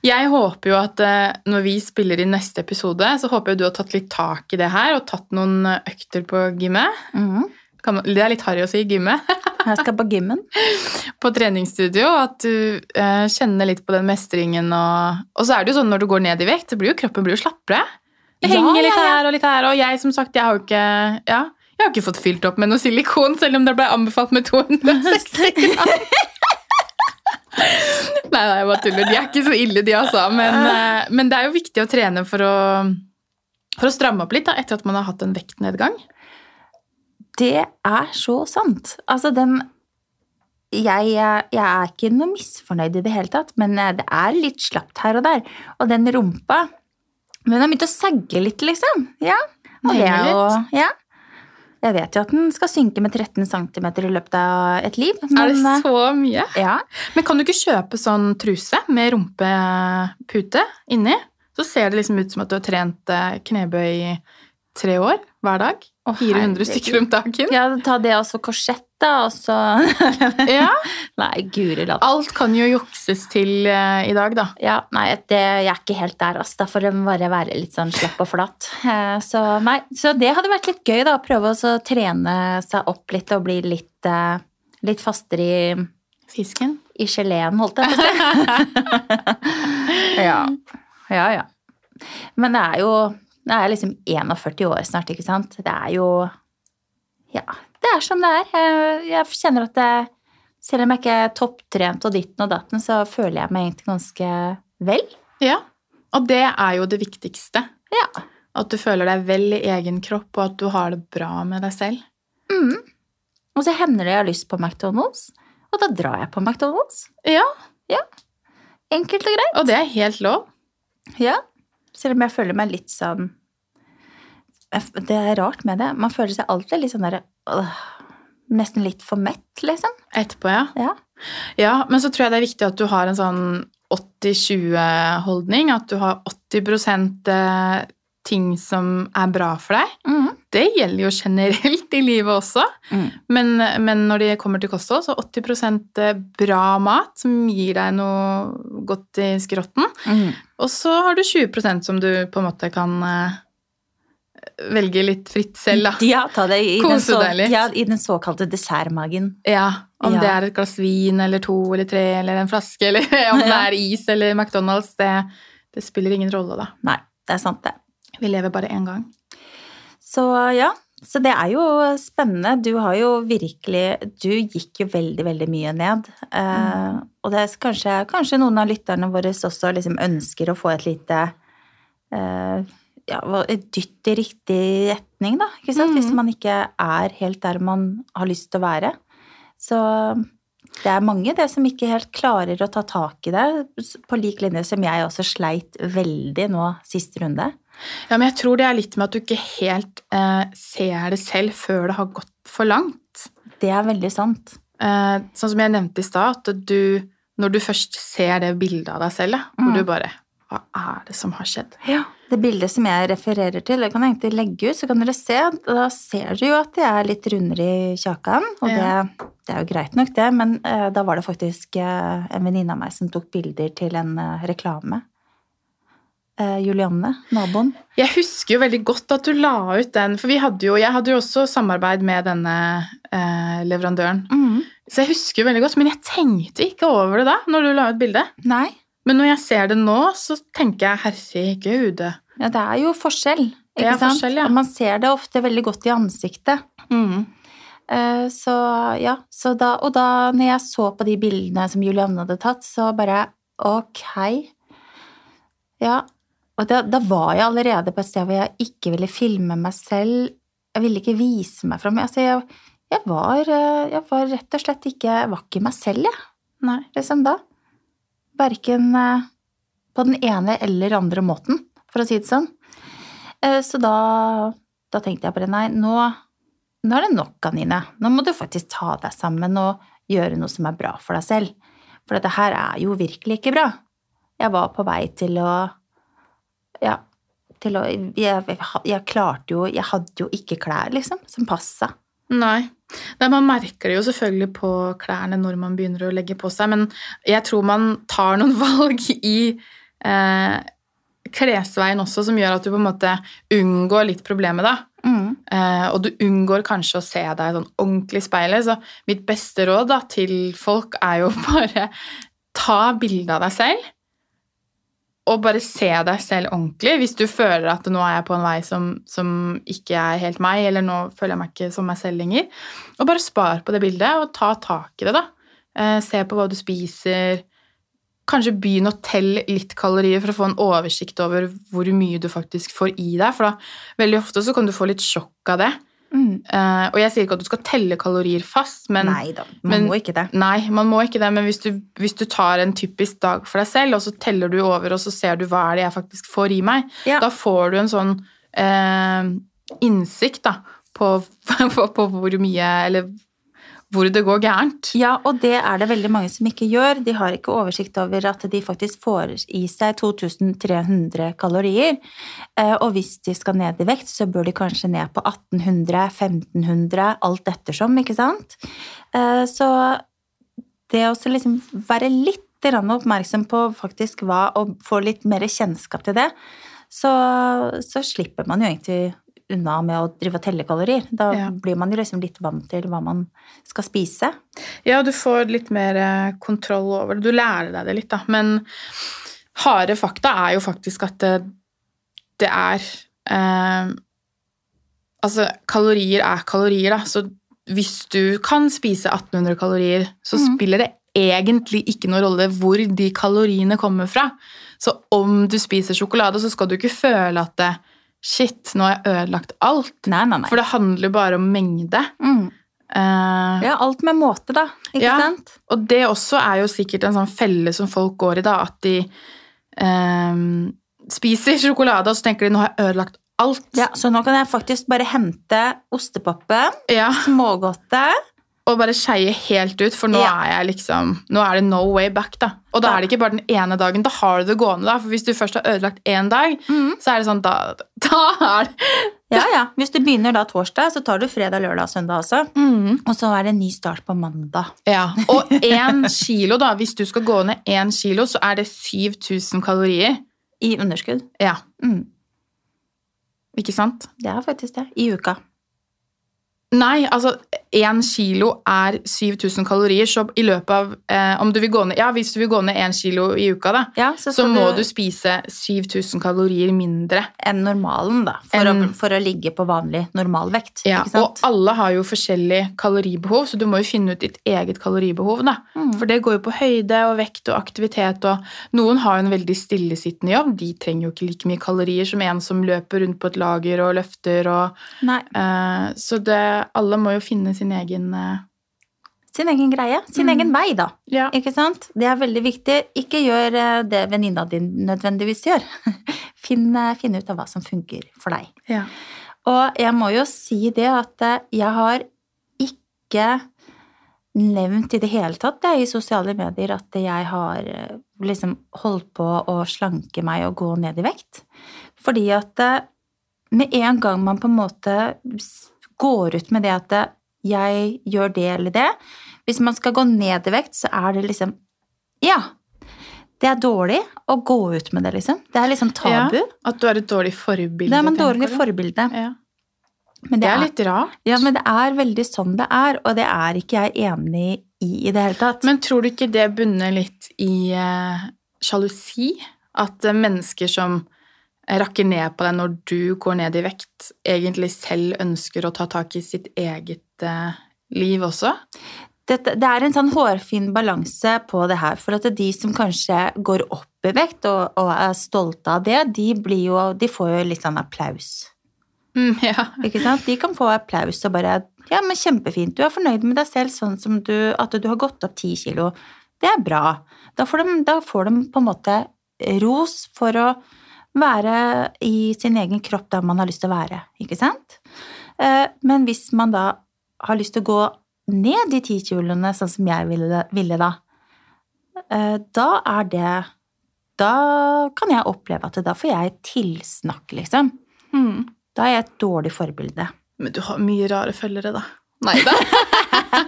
Jeg håper jo at eh, når vi spiller i neste episode, så håper jeg du har tatt litt tak i det her og tatt noen økter på gymmet. Mm man, det er litt harry å si gymmet. (laughs) Jeg skal på gymmen. på treningsstudio, at du kjenner litt på den mestringen. Og, og så er det jo sånn når du går ned i vekt, så blir jo kroppen blir jo slappere. Det Ja, henger litt her og litt her, og jeg som sagt, jeg har jo ikke ja, jeg har ikke fått fylt opp med noe silikon, selv om det ble anbefalt med (laughs) 260 gram. Nei, nei, jeg bare tuller. De er ikke så ille, de, altså. Men, eh, men det er jo viktig å trene for å, for å stramme opp litt da, etter at man har hatt en vektnedgang. Det er så sant. Altså, den jeg, jeg er ikke noe misfornøyd i det hele tatt, men eh, det er litt slapt her og der. Og den rumpa Den har begynt å sagge litt, liksom. Ja. Og det er jo. Ja. Jeg vet jo at den skal synke med 13 cm i løpet av et liv. Men, er det eh, så mye? Ja. Men kan du ikke kjøpe sånn truse med rumpepute inni? Så ser det liksom ut som at du har trent eh, knebøy i tre år hver dag. 400 stykker om dagen. ja, ta det også korsett, da, og så (laughs) Ja, Nei, guri land. Alt kan jo jukses til uh, i dag, da. Ja, nei, det, jeg er ikke helt der, altså. Da får det bare være litt sånn slapp og flatt. Uh, Så, nei, så det hadde vært litt gøy, da. Prøve å trene seg opp litt og bli litt, uh, litt fastere i, Fisken. i geleen, holdt jeg på å si. (laughs) ja. ja, ja. Men det er jo Det er liksom 41 år snart, ikke sant. Det er jo Ja, det er som det er. Jeg, kjenner at jeg, selv om jeg ikke er topptrent og ditten og datten, så føler jeg meg egentlig ganske vel. Ja. Og det er jo det viktigste. Ja. At du føler deg vel i egen kropp, og at du har det bra med deg selv. Mm. Og så hender det jeg har lyst på McDonald's, og da drar jeg på McDonald's. Ja, Enkelt og greit. og det er helt lov. Ja. Selv om jeg føler meg litt sånn Det er rart med det. Man føler seg alltid litt sånn derre øh, Nesten litt for mett, liksom. Etterpå, ja. Ja. Ja, men så tror jeg det er viktig at du har en sånn 80-20-holdning. At du har 80 eh, ting som er bra for deg. Mm. Det gjelder jo generelt i livet også. Mm. Men, men når det kommer til kosthold, så 80% bra mat som gir deg noe godt i skrotten. Mm. Og så har du 20% som du på en måte kan eh, velge litt fritt selv, da. Ja, ta det i, den, så, deg litt. ja, i den såkalte dessertmagen. Ja, Om Ja. det er et glass vin eller to eller tre eller en flaske, eller (laughs) om det er is eller McDonald's, det, det spiller ingen rolle, da. Nei, det er sant, det. Vi lever bare én gang. Så ja, så det er jo spennende. Du har jo virkelig Du gikk jo veldig, veldig mye ned. Eh, og det er kanskje, kanskje noen av lytterne våre også liksom ønsker å få et lite eh, ja, et dytt i riktig retning, da. Ikke sant? Mm. Hvis man ikke er helt der man har lyst til å være. Så det er mange det som ikke helt klarer å ta tak i det, på lik linje som jeg også sleit veldig nå siste runde. Ja, men jeg tror det er litt med at du ikke helt eh, ser det selv før det har gått for langt. Det er veldig sant. Eh, sånn som jeg nevnte i stad, at du, når du først ser det bildet av deg selv, da, hvor Mm. du bare Hva er det som har skjedd? Ja. Det bildet som jeg refererer til, det kan jeg egentlig legge ut, så kan dere se. Da ser dere jo at jeg er litt rundere i kjakan, og Ja. det, det er jo greit nok, det, men uh, da var det faktisk uh, en venninne av meg som tok bilder til en uh, reklame. Julianne, naboen. Jeg husker jo veldig godt at du la ut den, for vi hadde jo, jeg hadde jo også samarbeid med denne leverandøren. Så jeg husker jo veldig godt, men jeg tenkte ikke over det da, når du la ut bildet. Nei, Men når jeg ser det nå, så tenker jeg herregud. ja, det er jo forskjell, ikke Det er sant? forskjell, ja. Og man ser det ofte veldig godt i ansiktet. Mm. Eh, Så ja, så da, og da når jeg så på de bildene som Julianne hadde tatt, så bare ok. Ja, og da, da var jeg allerede på et sted hvor jeg ikke ville filme meg selv. Jeg ville ikke vise meg fram. Altså, jeg, jeg, var, eh, jeg var rett og slett ikke Jeg var ikke meg selv, jeg, Nei. liksom da. Verken eh, på den ene eller andre måten, for å si det sånn. Eh, Så da, da tenkte jeg bare nei, nå, nå er det nok, Anine. Nå må du faktisk ta deg sammen og gjøre noe som er bra for deg selv. For dette her er jo virkelig ikke bra. Jeg var på vei til å Ja, til å Jeg, jeg klarte jo Jeg hadde jo ikke klær, liksom, som passa. Nei. Nei, Man merker det jo selvfølgelig på klærne når man begynner å legge på seg, men jeg tror man tar noen (laughs) valg i eh, klesveien også som gjør at du på en måte unngår litt problemet, da. Mm. Eh, og du unngår kanskje å se deg sånn ordentlig i speilet. Så mitt beste råd da, til folk er jo (laughs) bare ta bilde av deg selv. Og bare se deg selv ordentlig. Hvis du føler at nå er jeg på en vei som, som ikke er helt meg, eller nå føler jeg meg ikke som meg selv lenger. Og bare spar på det bildet, og ta tak i det, da. Eh, se på hva du spiser. Kanskje begynn å telle litt kalorier for å få en oversikt over hvor mye du faktisk får i deg. For da veldig ofte så kan du få litt sjokk av det. Mm. Eh, og jeg sier ikke at du skal telle kalorier fast, men nei da, man men- må ikke det. Nei, man må ikke det, men hvis du, hvis du tar en typisk dag for deg selv, og så teller du over, og så ser du hva er det jeg faktisk får i meg, Ja. da får du en sånn uh, innsikt da, på, (laughs) på, på hvor mye Eller hvor det går gærent. Ja, og det er det veldig mange som ikke gjør. De har ikke oversikt over at de faktisk får i seg 2300 kalorier. Eh, Og hvis de skal ned i vekt, så bør de kanskje ned på 1800, 1500, alt ettersom, ikke sant? Eh, Så det å liksom være litt oppmerksom på faktisk hva, og få litt mer kjennskap til det, så, så slipper man jo egentlig unna med å drive og telle kalorier. Da Ja. blir man jo liksom litt vant til hva man skal spise. Ja, du får litt mer eh, kontroll over det. Du lærer deg det litt, da. Men harde fakta er jo faktisk at det, det er eh, Altså, kalorier er kalorier, da. Så hvis du kan spise 1800 kalorier, så mm. spiller det egentlig ikke noe rolle hvor de kaloriene kommer fra. Så om du spiser sjokolade, så skal du ikke føle at det, Shit, nå har jeg ødelagt alt. Nei, nei, nei. For det handler jo bare om mengde. Mm. Uh, Ja, alt med måte, da. Ikke Ja. sant? Og det også er jo sikkert en sånn felle som folk går i, da, at de ehm, spiser sjokolade, og så tenker de nå har jeg ødelagt alt. Ja, Så nå kan jeg faktisk bare hente ostepopen, Ja, smågodtet Og bare skeie helt ut, for nå Ja. er jeg liksom Nå er det no way back, da. Og da Ja. er det ikke bare den ene dagen, da har du det gående, da. For hvis du først har ødelagt én dag, Mm. så er det sånn da, da er det (laughs) Ja, ja. Hvis du begynner da torsdag, så tar du fredag, lørdag og søndag også. mm. Og så er det en ny start på mandag. Ja, og (laughs) én kilo, da. Hvis du skal gå ned én kilo, så er det 7000 kalorier. I underskudd. Ja, Mm. ikke sant? Det er faktisk det. I uka. Nei, altså én kilo er 7000 kalorier, så i løpet av eh, Om du vil gå ned Ja, hvis du vil gå ned én kilo i uka, da, Ja, så, så må du spise 7000 kalorier mindre. enn normalen, da. For, en, å, for å ligge på vanlig normalvekt. Ja, og alle har jo forskjellig kaloribehov, så du må jo finne ut ditt eget kaloribehov. da. Mm. For det går jo på høyde og vekt og aktivitet, og noen har jo en veldig stillesittende jobb. De trenger jo ikke like mye kalorier som en som løper rundt på et lager og løfter og eh, Så det, alle må jo finne sin egen eh, Sin egen greie. Sin Mm. egen vei, da. Ja. Ikke sant? Det er veldig viktig. Ikke gjør eh, det venninna din nødvendigvis gjør. (laughs) Finn, eh, finn ut av hva som funker for deg. ja. Og jeg må jo si det at jeg har ikke nevnt i det hele tatt det, i sosiale medier at jeg har liksom holdt på å slanke meg og gå ned i vekt. Fordi at med en gang man på en måte går ut med det at jeg gjør det eller det Hvis man skal gå ned i vekt, så er det liksom Ja. Det er dårlig å gå ut med det, liksom. Det er liksom tabu. At du er et dårlig forbilde. det er man dårlig forbilde. Ja. Men Det er litt rart. ja, men det er veldig sånn det er, og det er ikke jeg enig i i det hele tatt. Men tror du ikke det bunner litt i eh, sjalusi? At eh, mennesker som rakker ned på deg når du går ned i vekt, egentlig selv ønsker å ta tak i sitt eget eh, liv også? Dette, det er en sånn hårfin balanse på det her, for at de som kanskje går opp i vekt og, og er stolte av det, de, blir jo, de får jo litt sånn applaus. Mm, ja. Ikke sant? De kan få applaus og bare Ja, men kjempefint, du er fornøyd med deg selv sånn som du At du har gått opp ti kilo. Det er bra. Da får, de, da får de på en måte ros for å være i sin egen kropp der man har lyst til å være, ikke sant? Eh, Men hvis man da har lyst til å gå ned de ti kiloene, sånn som jeg ville, ville da, eh, da er det Da kan jeg oppleve at da får jeg tilsnakk, liksom. Mm. Da er jeg et dårlig forbilde. Men du har mye rare følgere, da. Nei da. (laughs)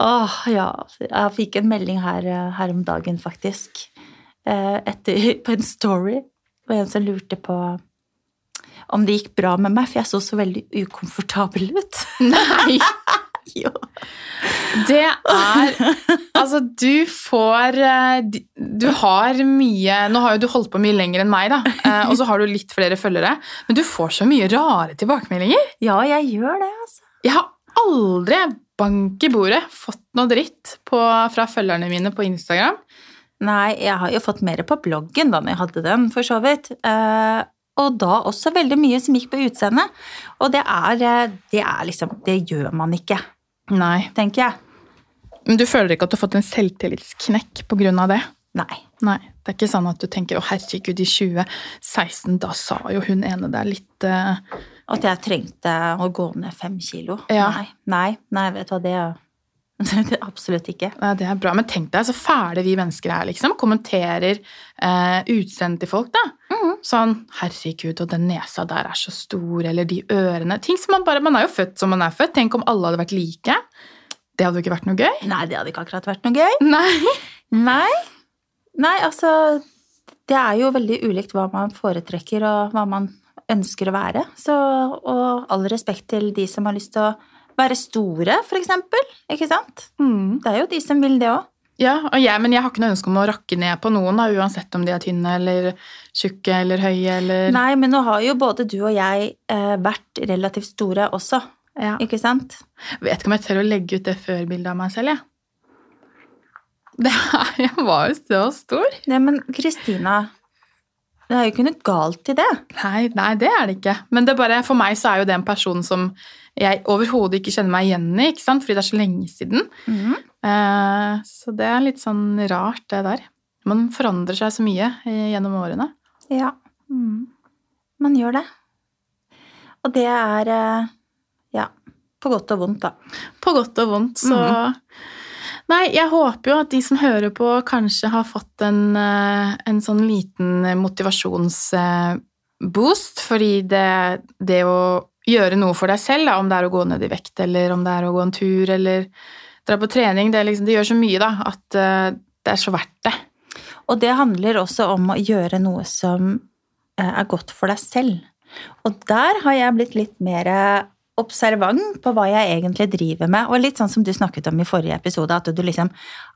Åh, ja. Jeg fikk en melding her, her om dagen, faktisk. Eh, Etter, på en story. Det var en som lurte på om det gikk bra med meg, for jeg så så veldig ukomfortabel ut. Nei! (laughs) Jo. Det er Altså, du får eh, Du har mye Nå har jo du holdt på mye lenger enn meg, da, eh, og så har du litt flere følgere, men du får så mye rare tilbakemeldinger. Ja, jeg gjør det, altså. Jeg har aldri, bank i bordet, fått noe dritt på, fra følgerne mine på Instagram. Nei, jeg har jo fått mer på bloggen da når jeg hadde den, for så vidt. Eh, og da også veldig mye som gikk på utseendet. Og det er, eh, det er liksom Det gjør man ikke, Nei. tenker jeg. Men du føler ikke at du har fått en selvtillitsknekk på grunn av det? Nei. Nei, det er ikke sånn at du tenker 'Å, herregud, i 2016, da sa jo hun ene der litt uh... At jeg trengte å gå ned fem kilo. Ja. Nei, nei, nei, vet du hva, det (laughs) det Absolutt ikke. Ja, det er bra. Men tenk deg så fæle vi mennesker er, liksom. Kommenterer eh, utseendet til folk, da. Mm. Sånn 'Herregud, og den nesa der er så stor', eller de ørene Ting som man bare Man er jo født som man er født. Tenk om alle hadde vært like. Det hadde jo ikke vært noe gøy. Nei, det hadde ikke akkurat vært noe gøy. Nei. (laughs) Nei. Nei, altså Det er jo veldig ulikt hva man foretrekker, og hva man ønsker å være. Så, og all respekt til de som har lyst til å være store, for eksempel. Ikke sant? Mm. Det er jo de som vil det òg. Ja, jeg, men jeg har ikke noe ønske om å rakke ned på noen, da, uansett om de er tynne eller tjukke eller høye eller Nei, men nå har jo både du og jeg eh, vært relativt store også, Ja. ikke sant? Vet ikke om jeg tør å legge ut det før-bildet av meg selv, jeg. (laughs) Det er, jeg var jo så stor. Nei, men Kristina, det er jo ikke noe galt i det. Nei, nei, det er det ikke. Men det bare, for meg så er jo det en person som jeg overhodet ikke kjenner meg igjen i, ikke sant? fordi det er så lenge siden. Mm. Eh, så det er litt sånn rart, det der. Man forandrer seg så mye eh, gjennom årene. Ja. Mm. Man gjør det. Og det er eh, ja, på godt og vondt, da. På godt og vondt, så Nei, jeg håper jo at de som hører på, kanskje har fått en, eh, en sånn liten motivasjonsboost, fordi det, det å gjøre noe for deg selv, om det er å gå ned i vekt, eller om det er å gå en tur, eller dra på trening, det, liksom, det gjør så mye, da, at eh, det er så verdt det. Og det handler også om å gjøre noe som eh, er godt for deg selv. Og der har jeg blitt litt mer observant på hva jeg egentlig driver med. Og litt sånn som du snakket om i forrige episode, at du liksom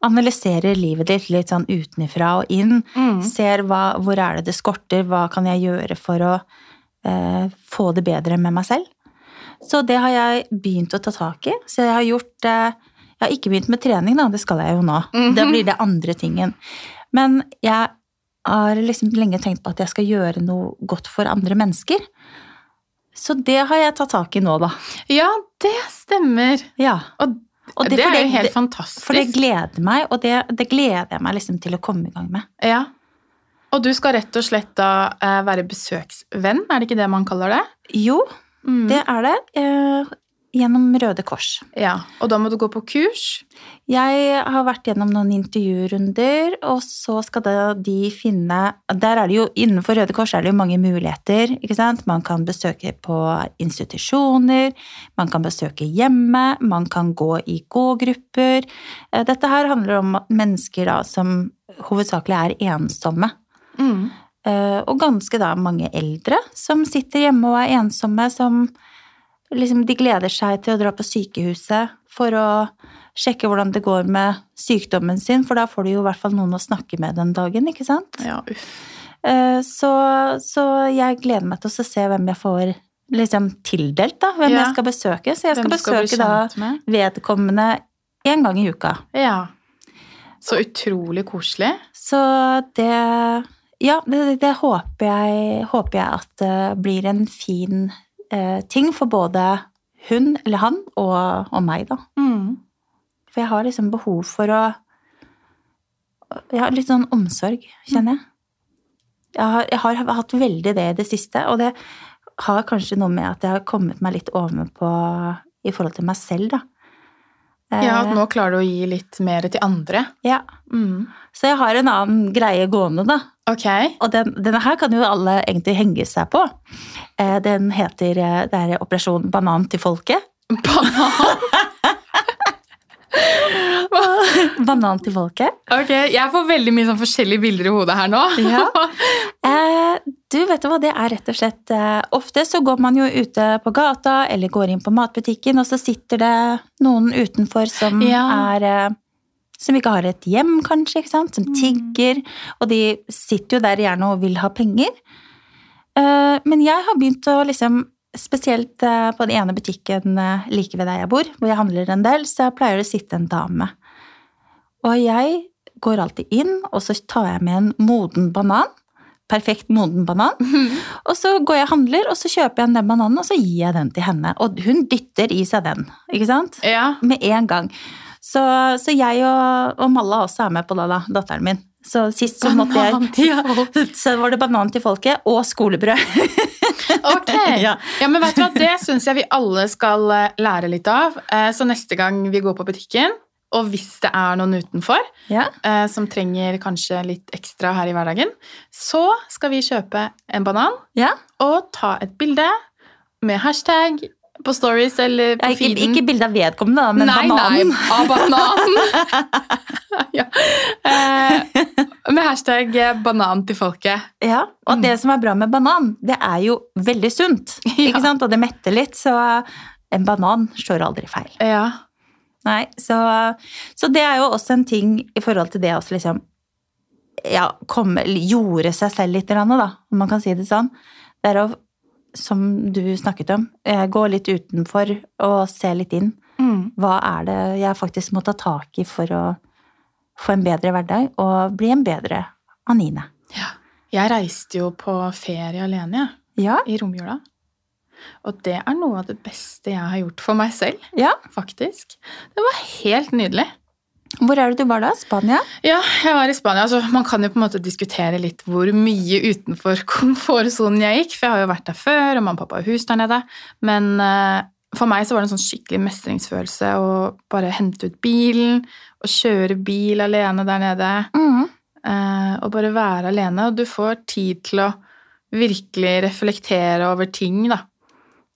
analyserer livet ditt litt sånn utenfra og inn. Mm. Ser hva, hvor er det det skorter, hva kan jeg gjøre for å eh, få det bedre med meg selv. Så det har jeg begynt å ta tak i. Så jeg har gjort eh, Jeg har ikke begynt med trening, da, det skal jeg jo nå. Mhm. Da blir det andre tingen. Men jeg har liksom lenge tenkt på at jeg skal gjøre noe godt for andre mennesker. Så det har jeg tatt tak i nå, da. Ja, det stemmer. Ja. Og, Og det, det, er jo helt det, fantastisk. For det gleder meg, og det, det gleder jeg meg liksom til å komme i gang med. Ja. Og du skal rett og slett da eh, være besøksvenn, er det ikke det man kaller det? Jo, Mm. det er det. Gjennom Røde Kors. Ja, og da må du gå på kurs. Jeg har vært gjennom noen intervjurunder, og så skal da de finne Der er det jo innenfor Røde Kors er det jo mange muligheter, ikke sant. Man kan besøke på institusjoner, man kan besøke hjemme, man kan gå i gågrupper. Eh, Dette her handler om mennesker da som hovedsakelig er ensomme. Mm. Eh, Og ganske da mange eldre som sitter hjemme og er ensomme, som liksom de gleder seg til å dra på sykehuset for å sjekke hvordan det går med sykdommen sin, for da får du jo i hvert fall noen å snakke med den dagen, ikke sant? Ja, uff. Eh, Så, så jeg gleder meg til å se hvem jeg får liksom tildelt, da. Hvem Ja. jeg skal besøke. Så jeg skal besøke da vedkommende én gang i uka. Ja. Så utrolig koselig. Så det Ja, det, det håper, jeg, håper jeg at det blir en fin eh, ting for både hun eller han og, og meg, da. Mm. For jeg har liksom behov for å Jeg har litt sånn omsorg, kjenner jeg. Jeg har, jeg har hatt veldig det i det siste, og det har kanskje noe med at jeg har kommet meg litt ovenpå i forhold til meg selv, da. Ja, at Eh, nå klarer du å gi litt mer til andre. ja. Mm. Så jeg har en annen greie gående, da. Ok. Og den, denne her kan jo alle egentlig henge seg på. Eh, Den heter eh, det er Operasjon banan til folket. Banan. (laughs) Banan til folket. Ok, jeg får veldig mye sånn forskjellige bilder i hodet her nå. Ja. (laughs) Eh, du, vet du hva, det er rett og slett eh, Ofte så går man jo ute på gata eller går inn på matbutikken, og så sitter det noen utenfor som Ja. er eh, Som ikke har et hjem, kanskje, ikke sant? som tigger. Og de sitter jo der gjerne og vil ha penger. Eh, men jeg har begynt å liksom Spesielt eh, på den ene butikken eh, like ved der jeg bor, hvor jeg handler en del, så jeg pleier det å sitte en dame. Og jeg går alltid inn, og så tar jeg med en moden banan. Perfekt moden banan. (laughs) Og så går jeg og handler, og så kjøper jeg den bananen, og så gir jeg den til henne. Og hun dytter i seg den, ikke sant? Ja. Med en gang. Så, så jeg og, og Malla også er med på det, da, datteren min. Så sist så måtte jeg (laughs) Så var det banan til folket og skolebrød. (laughs) Ok. Ja. Ja, men vet du hva, det syns jeg vi alle skal eh, lære litt av. Eh, Så neste gang vi går på butikken, og hvis det er noen utenfor Ja. eh, som trenger kanskje litt ekstra her i hverdagen, så skal vi kjøpe en banan ja. og ta et bilde med hashtag på stories eller på Ikke, feeden. ikke bilde av vedkommende, da, men nei, bananen. Nei, av bananen. (laughs) ja. eh, med hashtag eh, 'banan til folket'. Ja, og det som er bra med banan, det er jo veldig sunt. Ja. Ikke sant? Og det metter litt, så en banan slår aldri feil. Ja. Nei, så, så det er jo også en ting i forhold til det å liksom ja, komme, gjorde seg selv litt, grann, da, om man kan si det sånn. Det er å, som du snakket om, eh, gå litt utenfor og se litt inn. Mm. Hva er det jeg faktisk må ta tak i for å, få en bedre hverdag og bli en bedre Anine. Ja. Jeg reiste jo på ferie alene, jeg, Ja, i romjula. Og det er noe av det beste jeg har gjort for meg selv, ja. faktisk. Det var helt nydelig. Hvor er det du var da? Spania? Ja, jeg var i Spania. Altså, man kan jo på en måte diskutere litt hvor mye utenfor (laughs) komfortsonen jeg gikk, for jeg har jo vært der før, og mamma og pappa har hus der nede. Men eh, for meg så var det en sånn skikkelig mestringsfølelse å bare hente ut bilen og kjøre bil alene der nede. Mm. eh, og bare være alene. Og du får tid til å virkelig reflektere over ting, da.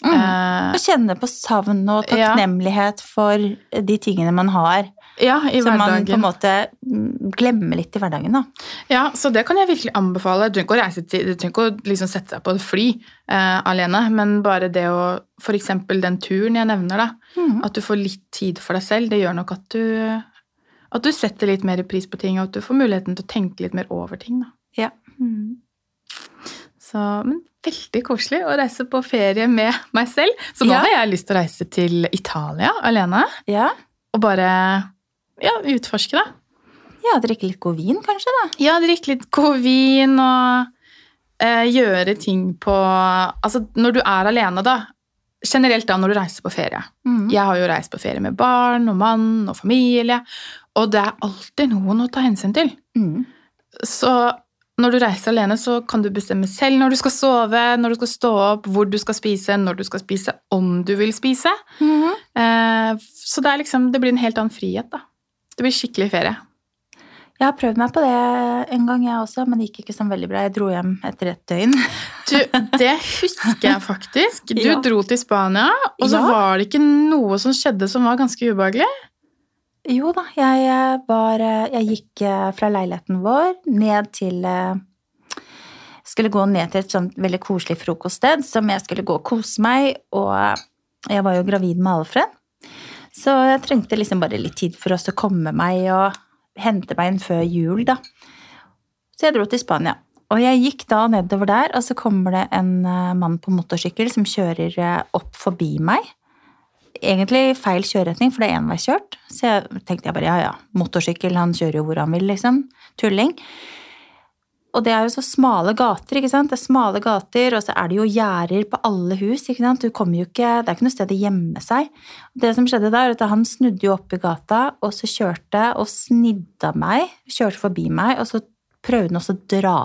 Mm. Eh, Og kjenne på savn og Ja. takknemlighet for de tingene man har. Ja, i Som man på en måte mm, glemmer litt i hverdagen, da. Ja, så det kan jeg virkelig anbefale. Du trenger ikke å reise til, du trenger ikke å liksom sette deg på et fly eh, alene, men bare det å eksempel den turen jeg nevner, da. Mm. At du får litt tid for deg selv, det gjør nok at du at du setter litt mer pris på ting, og at du får muligheten til å tenke litt mer over ting. Da. Ja. Så, men veldig koselig å reise på ferie med meg selv. Så nå Ja. har jeg lyst til å reise til Italia alene ja. og bare ja, utforske det. Ja, drikke litt god vin, kanskje, da. Ja, drikke litt god vin og eh, gjøre ting på Altså, når du er alene, da. Generelt da når du reiser på ferie. Mm. Jeg har jo reist på ferie med barn og mann og familie, og det er alltid noen å ta hensyn til. Mm. Så når du reiser alene, så kan du bestemme selv når du skal sove, når du skal stå opp, hvor du skal spise, når du skal spise, om du vil spise. Mm. Eh, så det liksom Det blir en helt annen frihet, da. Det blir skikkelig ferie. Jeg har prøvd meg på det en gang, jeg også, men det gikk ikke sånn veldig bra. Jeg dro hjem etter et døgn. (laughs) Du, det husker jeg faktisk. Du Ja. dro til Spania, og så Ja. var det ikke noe som skjedde som var ganske ubehagelig. Jo da, jeg eh, var eh, Jeg gikk eh, fra leiligheten vår ned til Skulle gå ned til et sånt veldig koselig frokoststed som jeg skulle gå og kose meg, og jeg var jo gravid med Alfred. Så jeg trengte liksom bare litt tid for oss å komme meg og hente meg inn før jul, da. Så jeg dro til Spania. Og jeg gikk da nedover der, og så kommer det en eh, mann på motorsykkel som kjører eh, opp forbi meg egentlig feil kjøreretning, for det er enveiskjørt. Så jeg tenkte jeg bare ja, ja, motorsykkel, han kjører jo hvor han vil, liksom. Tulling. Og det er jo så smale gater, ikke sant. Det er smale gater, og så er det jo gjerder på alle hus, ikke sant. Du kommer jo ikke Det er ikke noe sted å gjemme seg. Det som skjedde da, er at han snudde jo opp i gata, og så kjørte og snidda meg. Kjørte forbi meg, og så prøvde han også å dra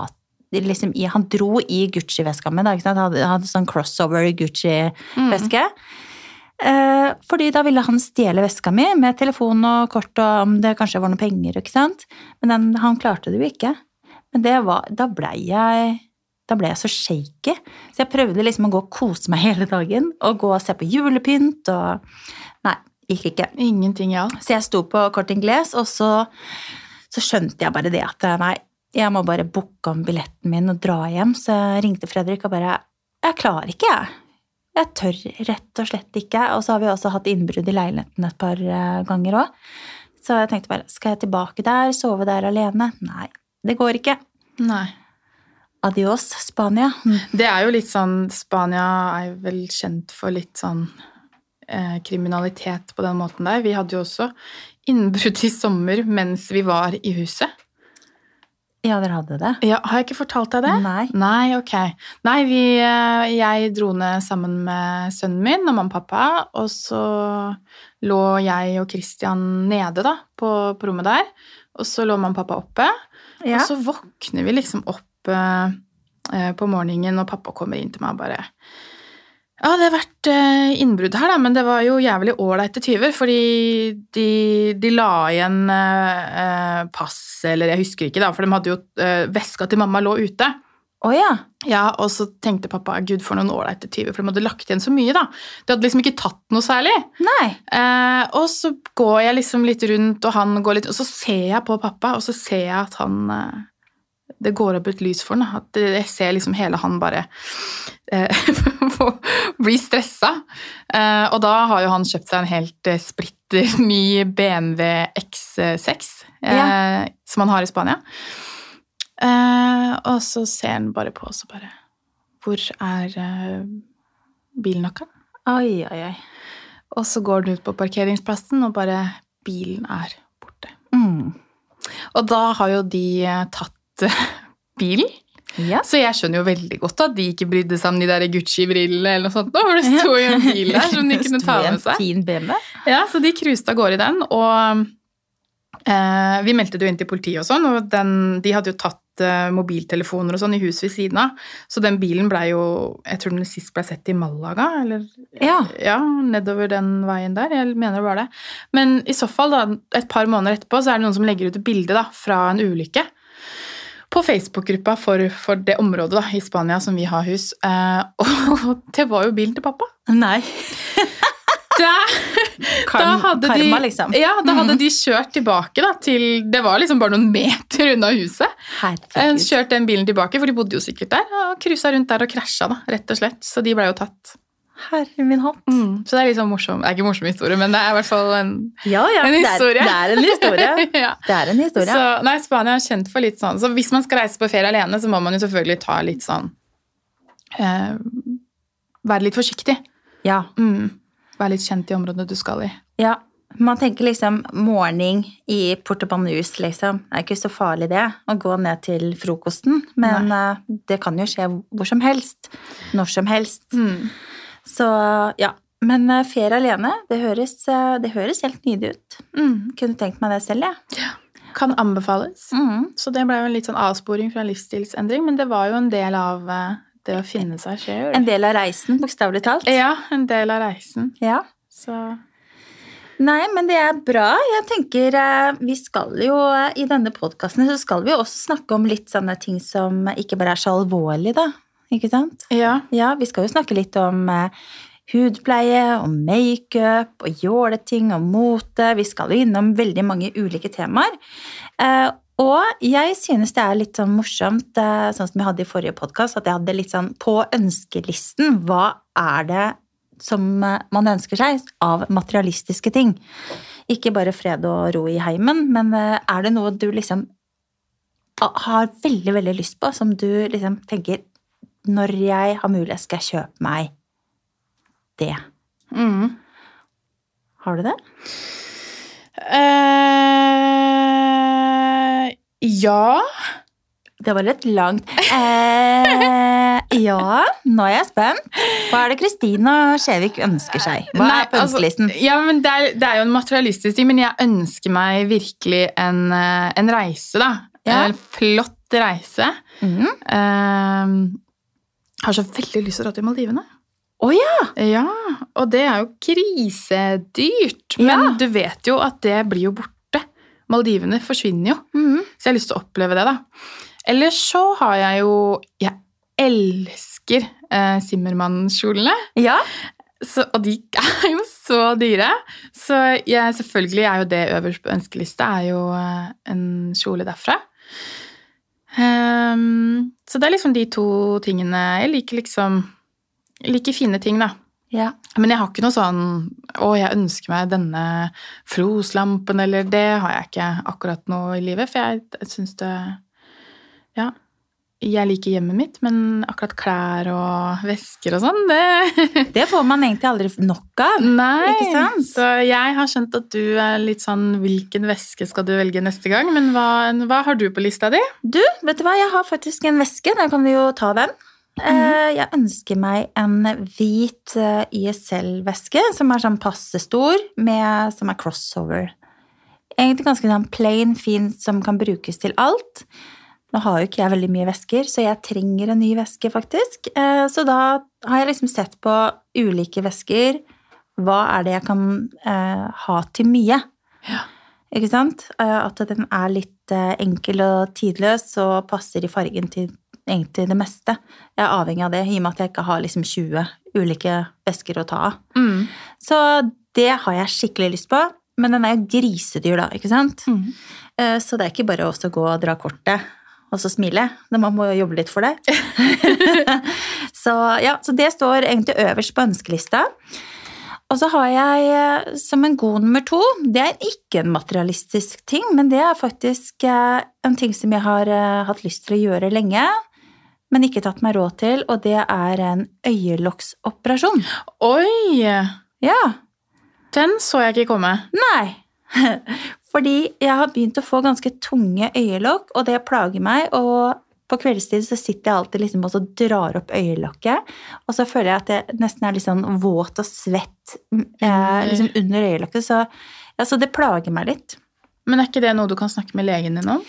liksom, i, Han dro i Gucci-veska mi, da, ikke sant. Han hadde, sånn crossover Gucci-veske. Eh, fordi da ville han stjele veska mi med telefon og kort og om det kanskje var noen penger, ikke sant. Men den, han klarte det jo ikke. Men det var, da blei jeg da ble jeg så shaky. Så jeg prøvde liksom å gå og kose meg (laughs) hele dagen. Og gå og se på julepynt og Nei, gikk ikke. Ingenting ja. Så jeg sto på Court Ingles, og så, så skjønte jeg bare det at nei, jeg må bare booke om billetten min og dra hjem. Så jeg ringte Fredrik og bare Jeg klarer ikke, jeg. Jeg tør rett og slett ikke. Og så har vi også hatt innbrudd i leiligheten et par eh, ganger òg. Så jeg tenkte bare Skal jeg tilbake der? Sove der alene? Nei, det går ikke. Nei. Adios, Spania. Det er jo litt sånn Spania er vel kjent for litt sånn eh, kriminalitet på den måten der. Vi hadde jo også innbrudd i sommer mens vi var i huset. Ja, dere hadde det? Ja, har jeg ikke fortalt deg det? Nei. Nei, ok. Nei, vi, eh, jeg dro ned sammen med sønnen min og mamma og pappa, og så lå jeg og Christian nede da, på, på rommet der, og så lå mamma og pappa oppe, Ja. og så våkner vi liksom opp eh, eh, på morgenen, og pappa kommer inn til meg og bare ja, det har vært eh, innbrudd her, da, men det var jo jævlig ålreite tyver, fordi de, de la igjen eh, eh, pass, eller jeg husker ikke, da, for de hadde jo eh, Veska til mamma lå ute. Å ja. Ja, Og så tenkte pappa gud, for noen ålreite tyver, for de hadde lagt igjen så mye, da. De hadde liksom ikke tatt noe særlig. Nei. Eh, og så går jeg liksom litt rundt, og han går litt Og så ser jeg på pappa, og så ser jeg at han eh, Det går opp et lys for han. At jeg ser liksom hele han bare eh, (laughs) bli stressa. Eh, og da har jo han kjøpt seg en helt eh, splitter (laughs) ny BMW X6, eh, som han har i Spania. Eh, og så ser han bare på oss og bare Hvor er eh, bilnøkkelen? Oi, oi, oi. Og så går han ut på parkeringsplassen, og bare Bilen er borte. Mm. Og da har jo de eh, tatt (laughs) bilen. Ja. Så jeg skjønner jo veldig godt at de ikke brydde seg om de der Gucci-brillene eller noe sånt. For det (laughs) sto jo en bil der som de kunne ta med seg. Ja, så de cruiset av gårde i den, og vi meldte det jo inn til politiet og sånn, og den, de hadde jo tatt eh, mobiltelefoner og sånn i huset ved siden av, så den bilen blei jo Jeg tror den sist blei sett i Malaga, eller Ja. ja, nedover den veien der. Jeg mener det var det. Men i så fall, da, et par måneder etterpå, så er det noen som legger ut et bilde da, fra en ulykke. På Facebook-gruppa for, for det området da, i Spania som vi har hus. Eh, (laughs) og det var jo bilen til pappa. Nei. (laughs) Da, da hadde karma, de, liksom. Ja, da hadde mm. de kjørt tilbake da, til Det var liksom bare noen meter unna huset. Eh, Herregud. Kjørt den bilen tilbake, for de bodde jo sikkert der. Og cruisa rundt der og krasja, da, rett og slett. Så de ble jo tatt. Herre min hatt. Så det er liksom morsom Det er ikke en morsom historie, men det er i hvert fall en, Ja, ja. en det er- historie. Det er en historie. (laughs) ja. Det er en historie. Så, nei, Spania er kjent for litt sånn Så hvis man skal reise på ferie alene, så må man jo selvfølgelig ta litt sånn eh, Være litt forsiktig. Ja. Mm. Være litt kjent i området du skal i. ja. Man tenker liksom morgen i Portobanus, liksom. Det er ikke så farlig det, å gå ned til frokosten. Men uh, det kan jo skje hvor som helst. Når som helst. Mm. Så ja. Men uh, ferie alene, det høres, uh, det høres helt nydelig ut. Mm. Kunne tenkt meg det selv, jeg. Kan anbefales. Mm. Så det ble jo en litt sånn avsporing fra livsstilsendring, men det var jo en del av det å finne seg sjøl. En del av reisen, bokstavelig talt. Ja, en del av reisen. Ja. Så Nei, men det er bra. Jeg tenker eh, vi skal jo eh, i denne podkasten så skal vi jo også snakke om litt sånne ting som ikke bare er så alvorlige, da. Ikke sant? ja. Ja, vi skal jo snakke litt om eh, hudpleie, om makeup og jåleting og mote. Vi skal jo innom veldig mange ulike temaer. Og jeg synes det er litt sånn morsomt, sånn som jeg hadde i forrige podkast, at jeg hadde litt sånn på ønskelisten Hva er det som eh, man ønsker seg av materialistiske ting? Ikke bare fred og ro i heimen, men eh, er det noe du liksom har veldig, veldig lyst på, som du liksom tenker når jeg har mulighet, skal jeg kjøpe meg det. Mm. Har du det? Eh, ja. Det var litt langt. Eh, ja, nå er jeg spent. Hva er det Kristina Skjevik ønsker seg? Hva Nei, er på ønskelisten? Altså, ja, men det, er, det er jo en materialistisk ting, men jeg ønsker meg virkelig en, eh, en reise, da. Ja. En flott reise. Mm. Eh, har så veldig lyst til å dra til Maldivene. Å ja! Ja, og det er jo krisedyrt. Men Ja. du vet jo at det blir jo borte. Maldivene forsvinner jo. Mhm. Så jeg har lyst til å oppleve det, da. Ellers så har jeg jo Jeg elsker eh, Simmermann-kjolene. Ja. Så, og de er jo så dyre. Så jeg, selvfølgelig er jo det øverst på ønskelista, er jo eh, en kjole derfra. Um, så det er liksom de to tingene Jeg liker liksom jeg liker fine ting, da. Ja. Men jeg har ikke noe sånn Å, jeg ønsker meg denne Fros-lampen, eller det har jeg ikke akkurat nå i livet. For jeg, syns det Ja. Jeg liker hjemmet mitt, men akkurat klær og vesker og sånn, det (laughs) Det får man egentlig aldri nok av. Nei. Ikke sant? Så jeg har skjønt at du er litt sånn Hvilken veske skal du velge neste gang? Men hva, hva har du på lista di? Du, vet du hva, jeg har faktisk en veske. Da kan vi jo ta den. Eh, Jeg ønsker meg en hvit eh, YSL-veske som er sånn passe stor, med, som er crossover. Egentlig ganske sånn plain, fin, som kan brukes til alt. Nå har jo ikke jeg veldig mye vesker, så jeg trenger en ny veske, faktisk. Eh, Så da har jeg liksom sett på ulike vesker. Hva er det jeg kan eh, ha til mye? Ja. Ikke sant? Eh, At den er litt eh, enkel og tidløs og passer i fargen til egentlig det meste. Jeg er avhengig av det, i og med at jeg ikke har liksom 20 ulike vesker å ta av. Mm. Så det har jeg skikkelig lyst på. Men den er jo grisedyr, da, ikke sant? Mm. Eh, Så det er ikke bare å gå og dra kortet og så smile. Man må jo jobbe litt for det. (laughs) så ja, så det står egentlig øverst på ønskelista. Og så har jeg eh, som en god nummer to Det er ikke en materialistisk ting, men det er faktisk eh, en ting som jeg har hatt lyst til å gjøre lenge, men ikke tatt meg råd til, og det er en øyelokksoperasjon. Oi! Ja. Den så jeg ikke komme. Nei. (laughs) fordi jeg har begynt å få ganske tunge øyelokk, og det plager meg. Og på kveldstid så sitter jeg alltid liksom og så drar opp øyelokket, og så føler jeg at jeg nesten er litt sånn våt og svett eh, liksom under øyelokket. Så, altså, så det plager meg litt. Men er ikke det noe du kan snakke med legen din om?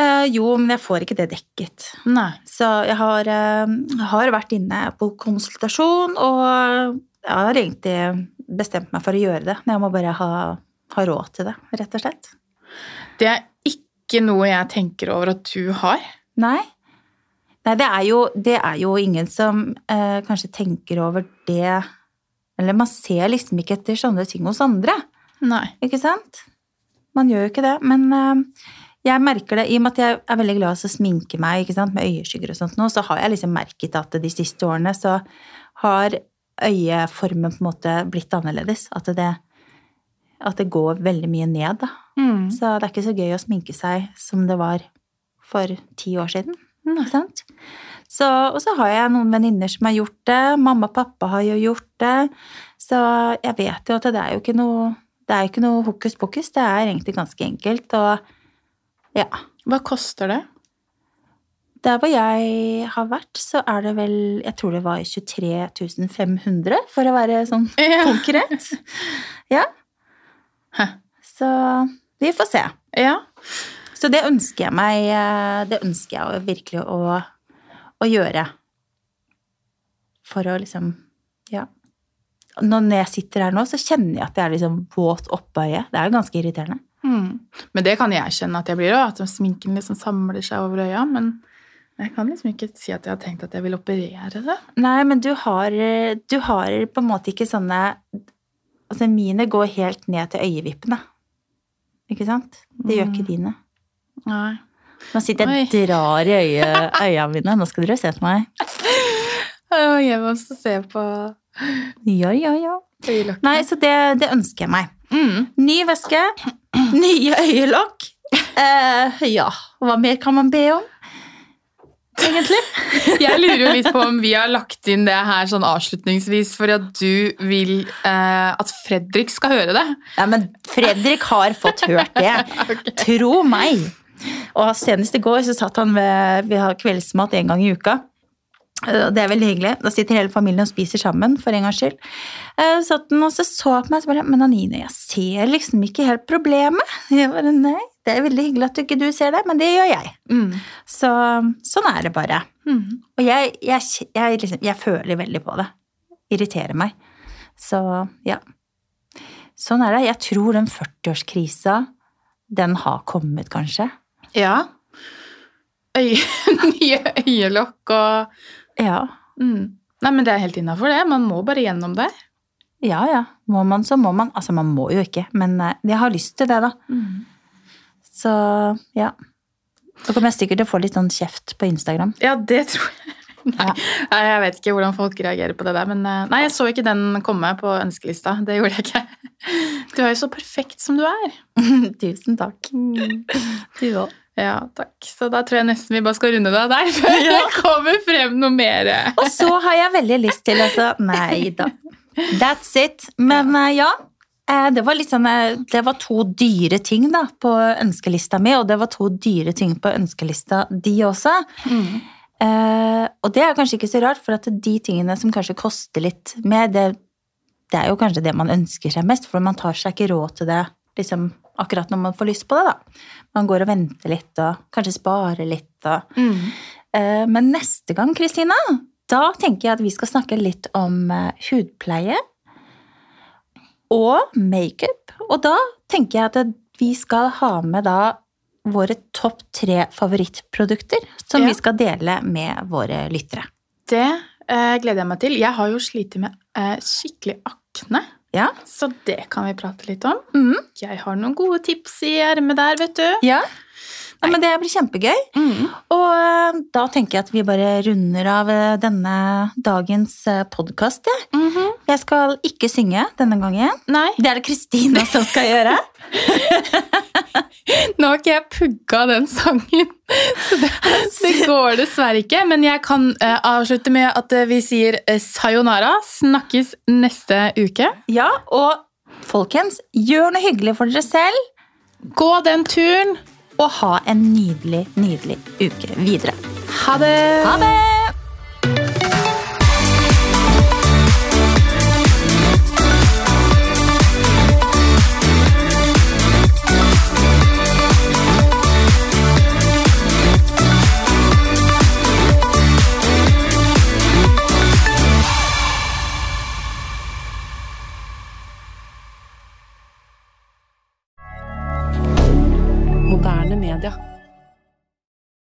Eh, jo, men jeg får ikke det dekket. Nei. Så jeg har, eh, har vært inne på konsultasjon, og jeg har egentlig bestemt meg for å gjøre det. Men jeg må bare ha, ha råd til det, rett og slett. Det er ikke noe jeg tenker over at du har. Nei. Nei, det er jo, det er jo ingen som eh, kanskje tenker over det Eller man ser liksom ikke etter sånne ting hos andre, Nei. ikke sant? Man gjør jo ikke det. Men eh, jeg merker det, i og med at jeg er veldig glad i å sminke meg med øyeskygger og sånt nå, så har jeg liksom merket at de siste årene så har øyeformen på en måte blitt annerledes. At det, at det går veldig mye ned, da. Mm. Så det er ikke så gøy å sminke seg som det var for ti år siden. Ikke sant? Så, og så har jeg noen venninner som har gjort det. Mamma og pappa har jo gjort det. Så jeg vet jo at det er jo ikke noe det er ikke noe hokus pokus. Det er egentlig ganske enkelt. Og ja. Hva koster det? Der hvor jeg har vært, så er det vel Jeg tror det var 23 500, for å være sånn (laughs) Ja. konkret. Ja. Hæ. Så vi får se. Ja. Så det ønsker jeg meg eh, Det ønsker jeg virkelig å, å gjøre. For å liksom Ja. Når jeg sitter her nå, så kjenner jeg at jeg er liksom våt oppå øyet. Det er jo ganske irriterende. Mm. Men det kan jeg kjenne at jeg blir òg, at sminken liksom samler seg over øya. Men jeg kan liksom ikke si at jeg har tenkt at jeg vil operere det. Nei, men du har, du har på en måte ikke sånne Altså, mine går helt ned til øyevippene. Ikke sant? Det gjør ikke dine. Nei. Nå sitter jeg og drar i øye, (laughs) øya mine. Nå skal dere se på meg. Jeg må også se på Ja, ja, ja. Nei, så det, det ønsker jeg meg. Mm. Ny væske, (clears throat) nye øyelokk. Eh, ja, hva mer kan man be om? Egentlig. (laughs) Jeg lurer jo litt på om vi har lagt inn det her sånn avslutningsvis for at du vil eh, at Fredrik skal høre det. Ja, men Fredrik har fått hørt det. (laughs) Tro meg. Og senest i går så satt han ved Vi har kveldsmat en gang i uka. Eh, Det er veldig hyggelig. Da sitter hele familien og spiser sammen, for en gangs skyld. Så den han og så på meg og bare Men Anine, jeg ser liksom ikke helt problemet. (laughs) Jeg bare, nei, det er veldig hyggelig at du ikke du ser det, men det gjør jeg. Mm. Så sånn er det bare. Mm. Og jeg, jeg, jeg, liksom, jeg føler veldig på det. Irriterer meg. Så ja. Sånn er det. Jeg tror den 40-årskrisa, den har kommet, kanskje. Ja. Øy, (laughs) nye øyelokk og Ja. mm. Nei, men det er helt innafor, det. Man må bare gjennom det. Ja, ja. Må man, så må man. Altså, man må jo ikke, men eh, jeg har lyst til det, da. Så ja. Så kommer jeg sikkert til å få litt sånn kjeft på Instagram. Ja, det tror jeg. (laughs) Nei, Ja. Jeg vet ikke hvordan folk reagerer på det der. Men eh, nei, jeg så ikke den komme på ønskelista. Det gjorde jeg ikke. (laughs) Du er jo så perfekt som du er. (laughs) Tusen takk. Du òg. Ja, takk. Så da tror jeg nesten vi bare skal runde det av der (laughs) før det kommer frem noe mer. Og så har jeg veldig lyst til altså Nei da. That's it. Men eh, ja. eh, Det var, eh, det var to dyre ting da på ønskelista mi, og det var to dyre ting på ønskelista de også. Mm. Eh, og det er kanskje ikke så rart, for at de tingene som kanskje koster litt mer, det, det er jo kanskje det man ønsker seg mest, for man tar seg ikke råd til det liksom, akkurat når man får lyst på det. da. Man går og venter litt, og kanskje sparer litt. Og, Mm. Eh, Men neste gang, Kristina, da tenker jeg at vi skal snakke litt om eh, hudpleie og makeup. Og da tenker jeg at vi skal ha med da våre topp tre favorittprodukter som Ja. vi skal dele med våre lyttere. Det eh, gleder jeg meg til. Jeg har jo slitt med eh, skikkelig akne, Ja. så det kan vi prate litt om. Mm. Jeg har noen gode tips i ermet der, vet du. Ja. Ja, men det blir kjempegøy. Mm. Og eh, da tenker jeg at vi bare runder av eh, denne dagens podkast. Jeg. -hmm. jeg skal ikke synge denne gangen. Nei, Det er det Kristina (laughs) som skal gjøre. (laughs) nå har ikke jeg pugga den sangen, (laughs) så det, det går dessverre ikke. Men jeg kan eh, avslutte med at eh, vi sier eh, sayonara. Snakkes neste uke. Ja, og folkens, gjør noe hyggelig for dere selv. Gå den turen. Og ha en nydelig, nydelig uke videre. Ha det. Ha det!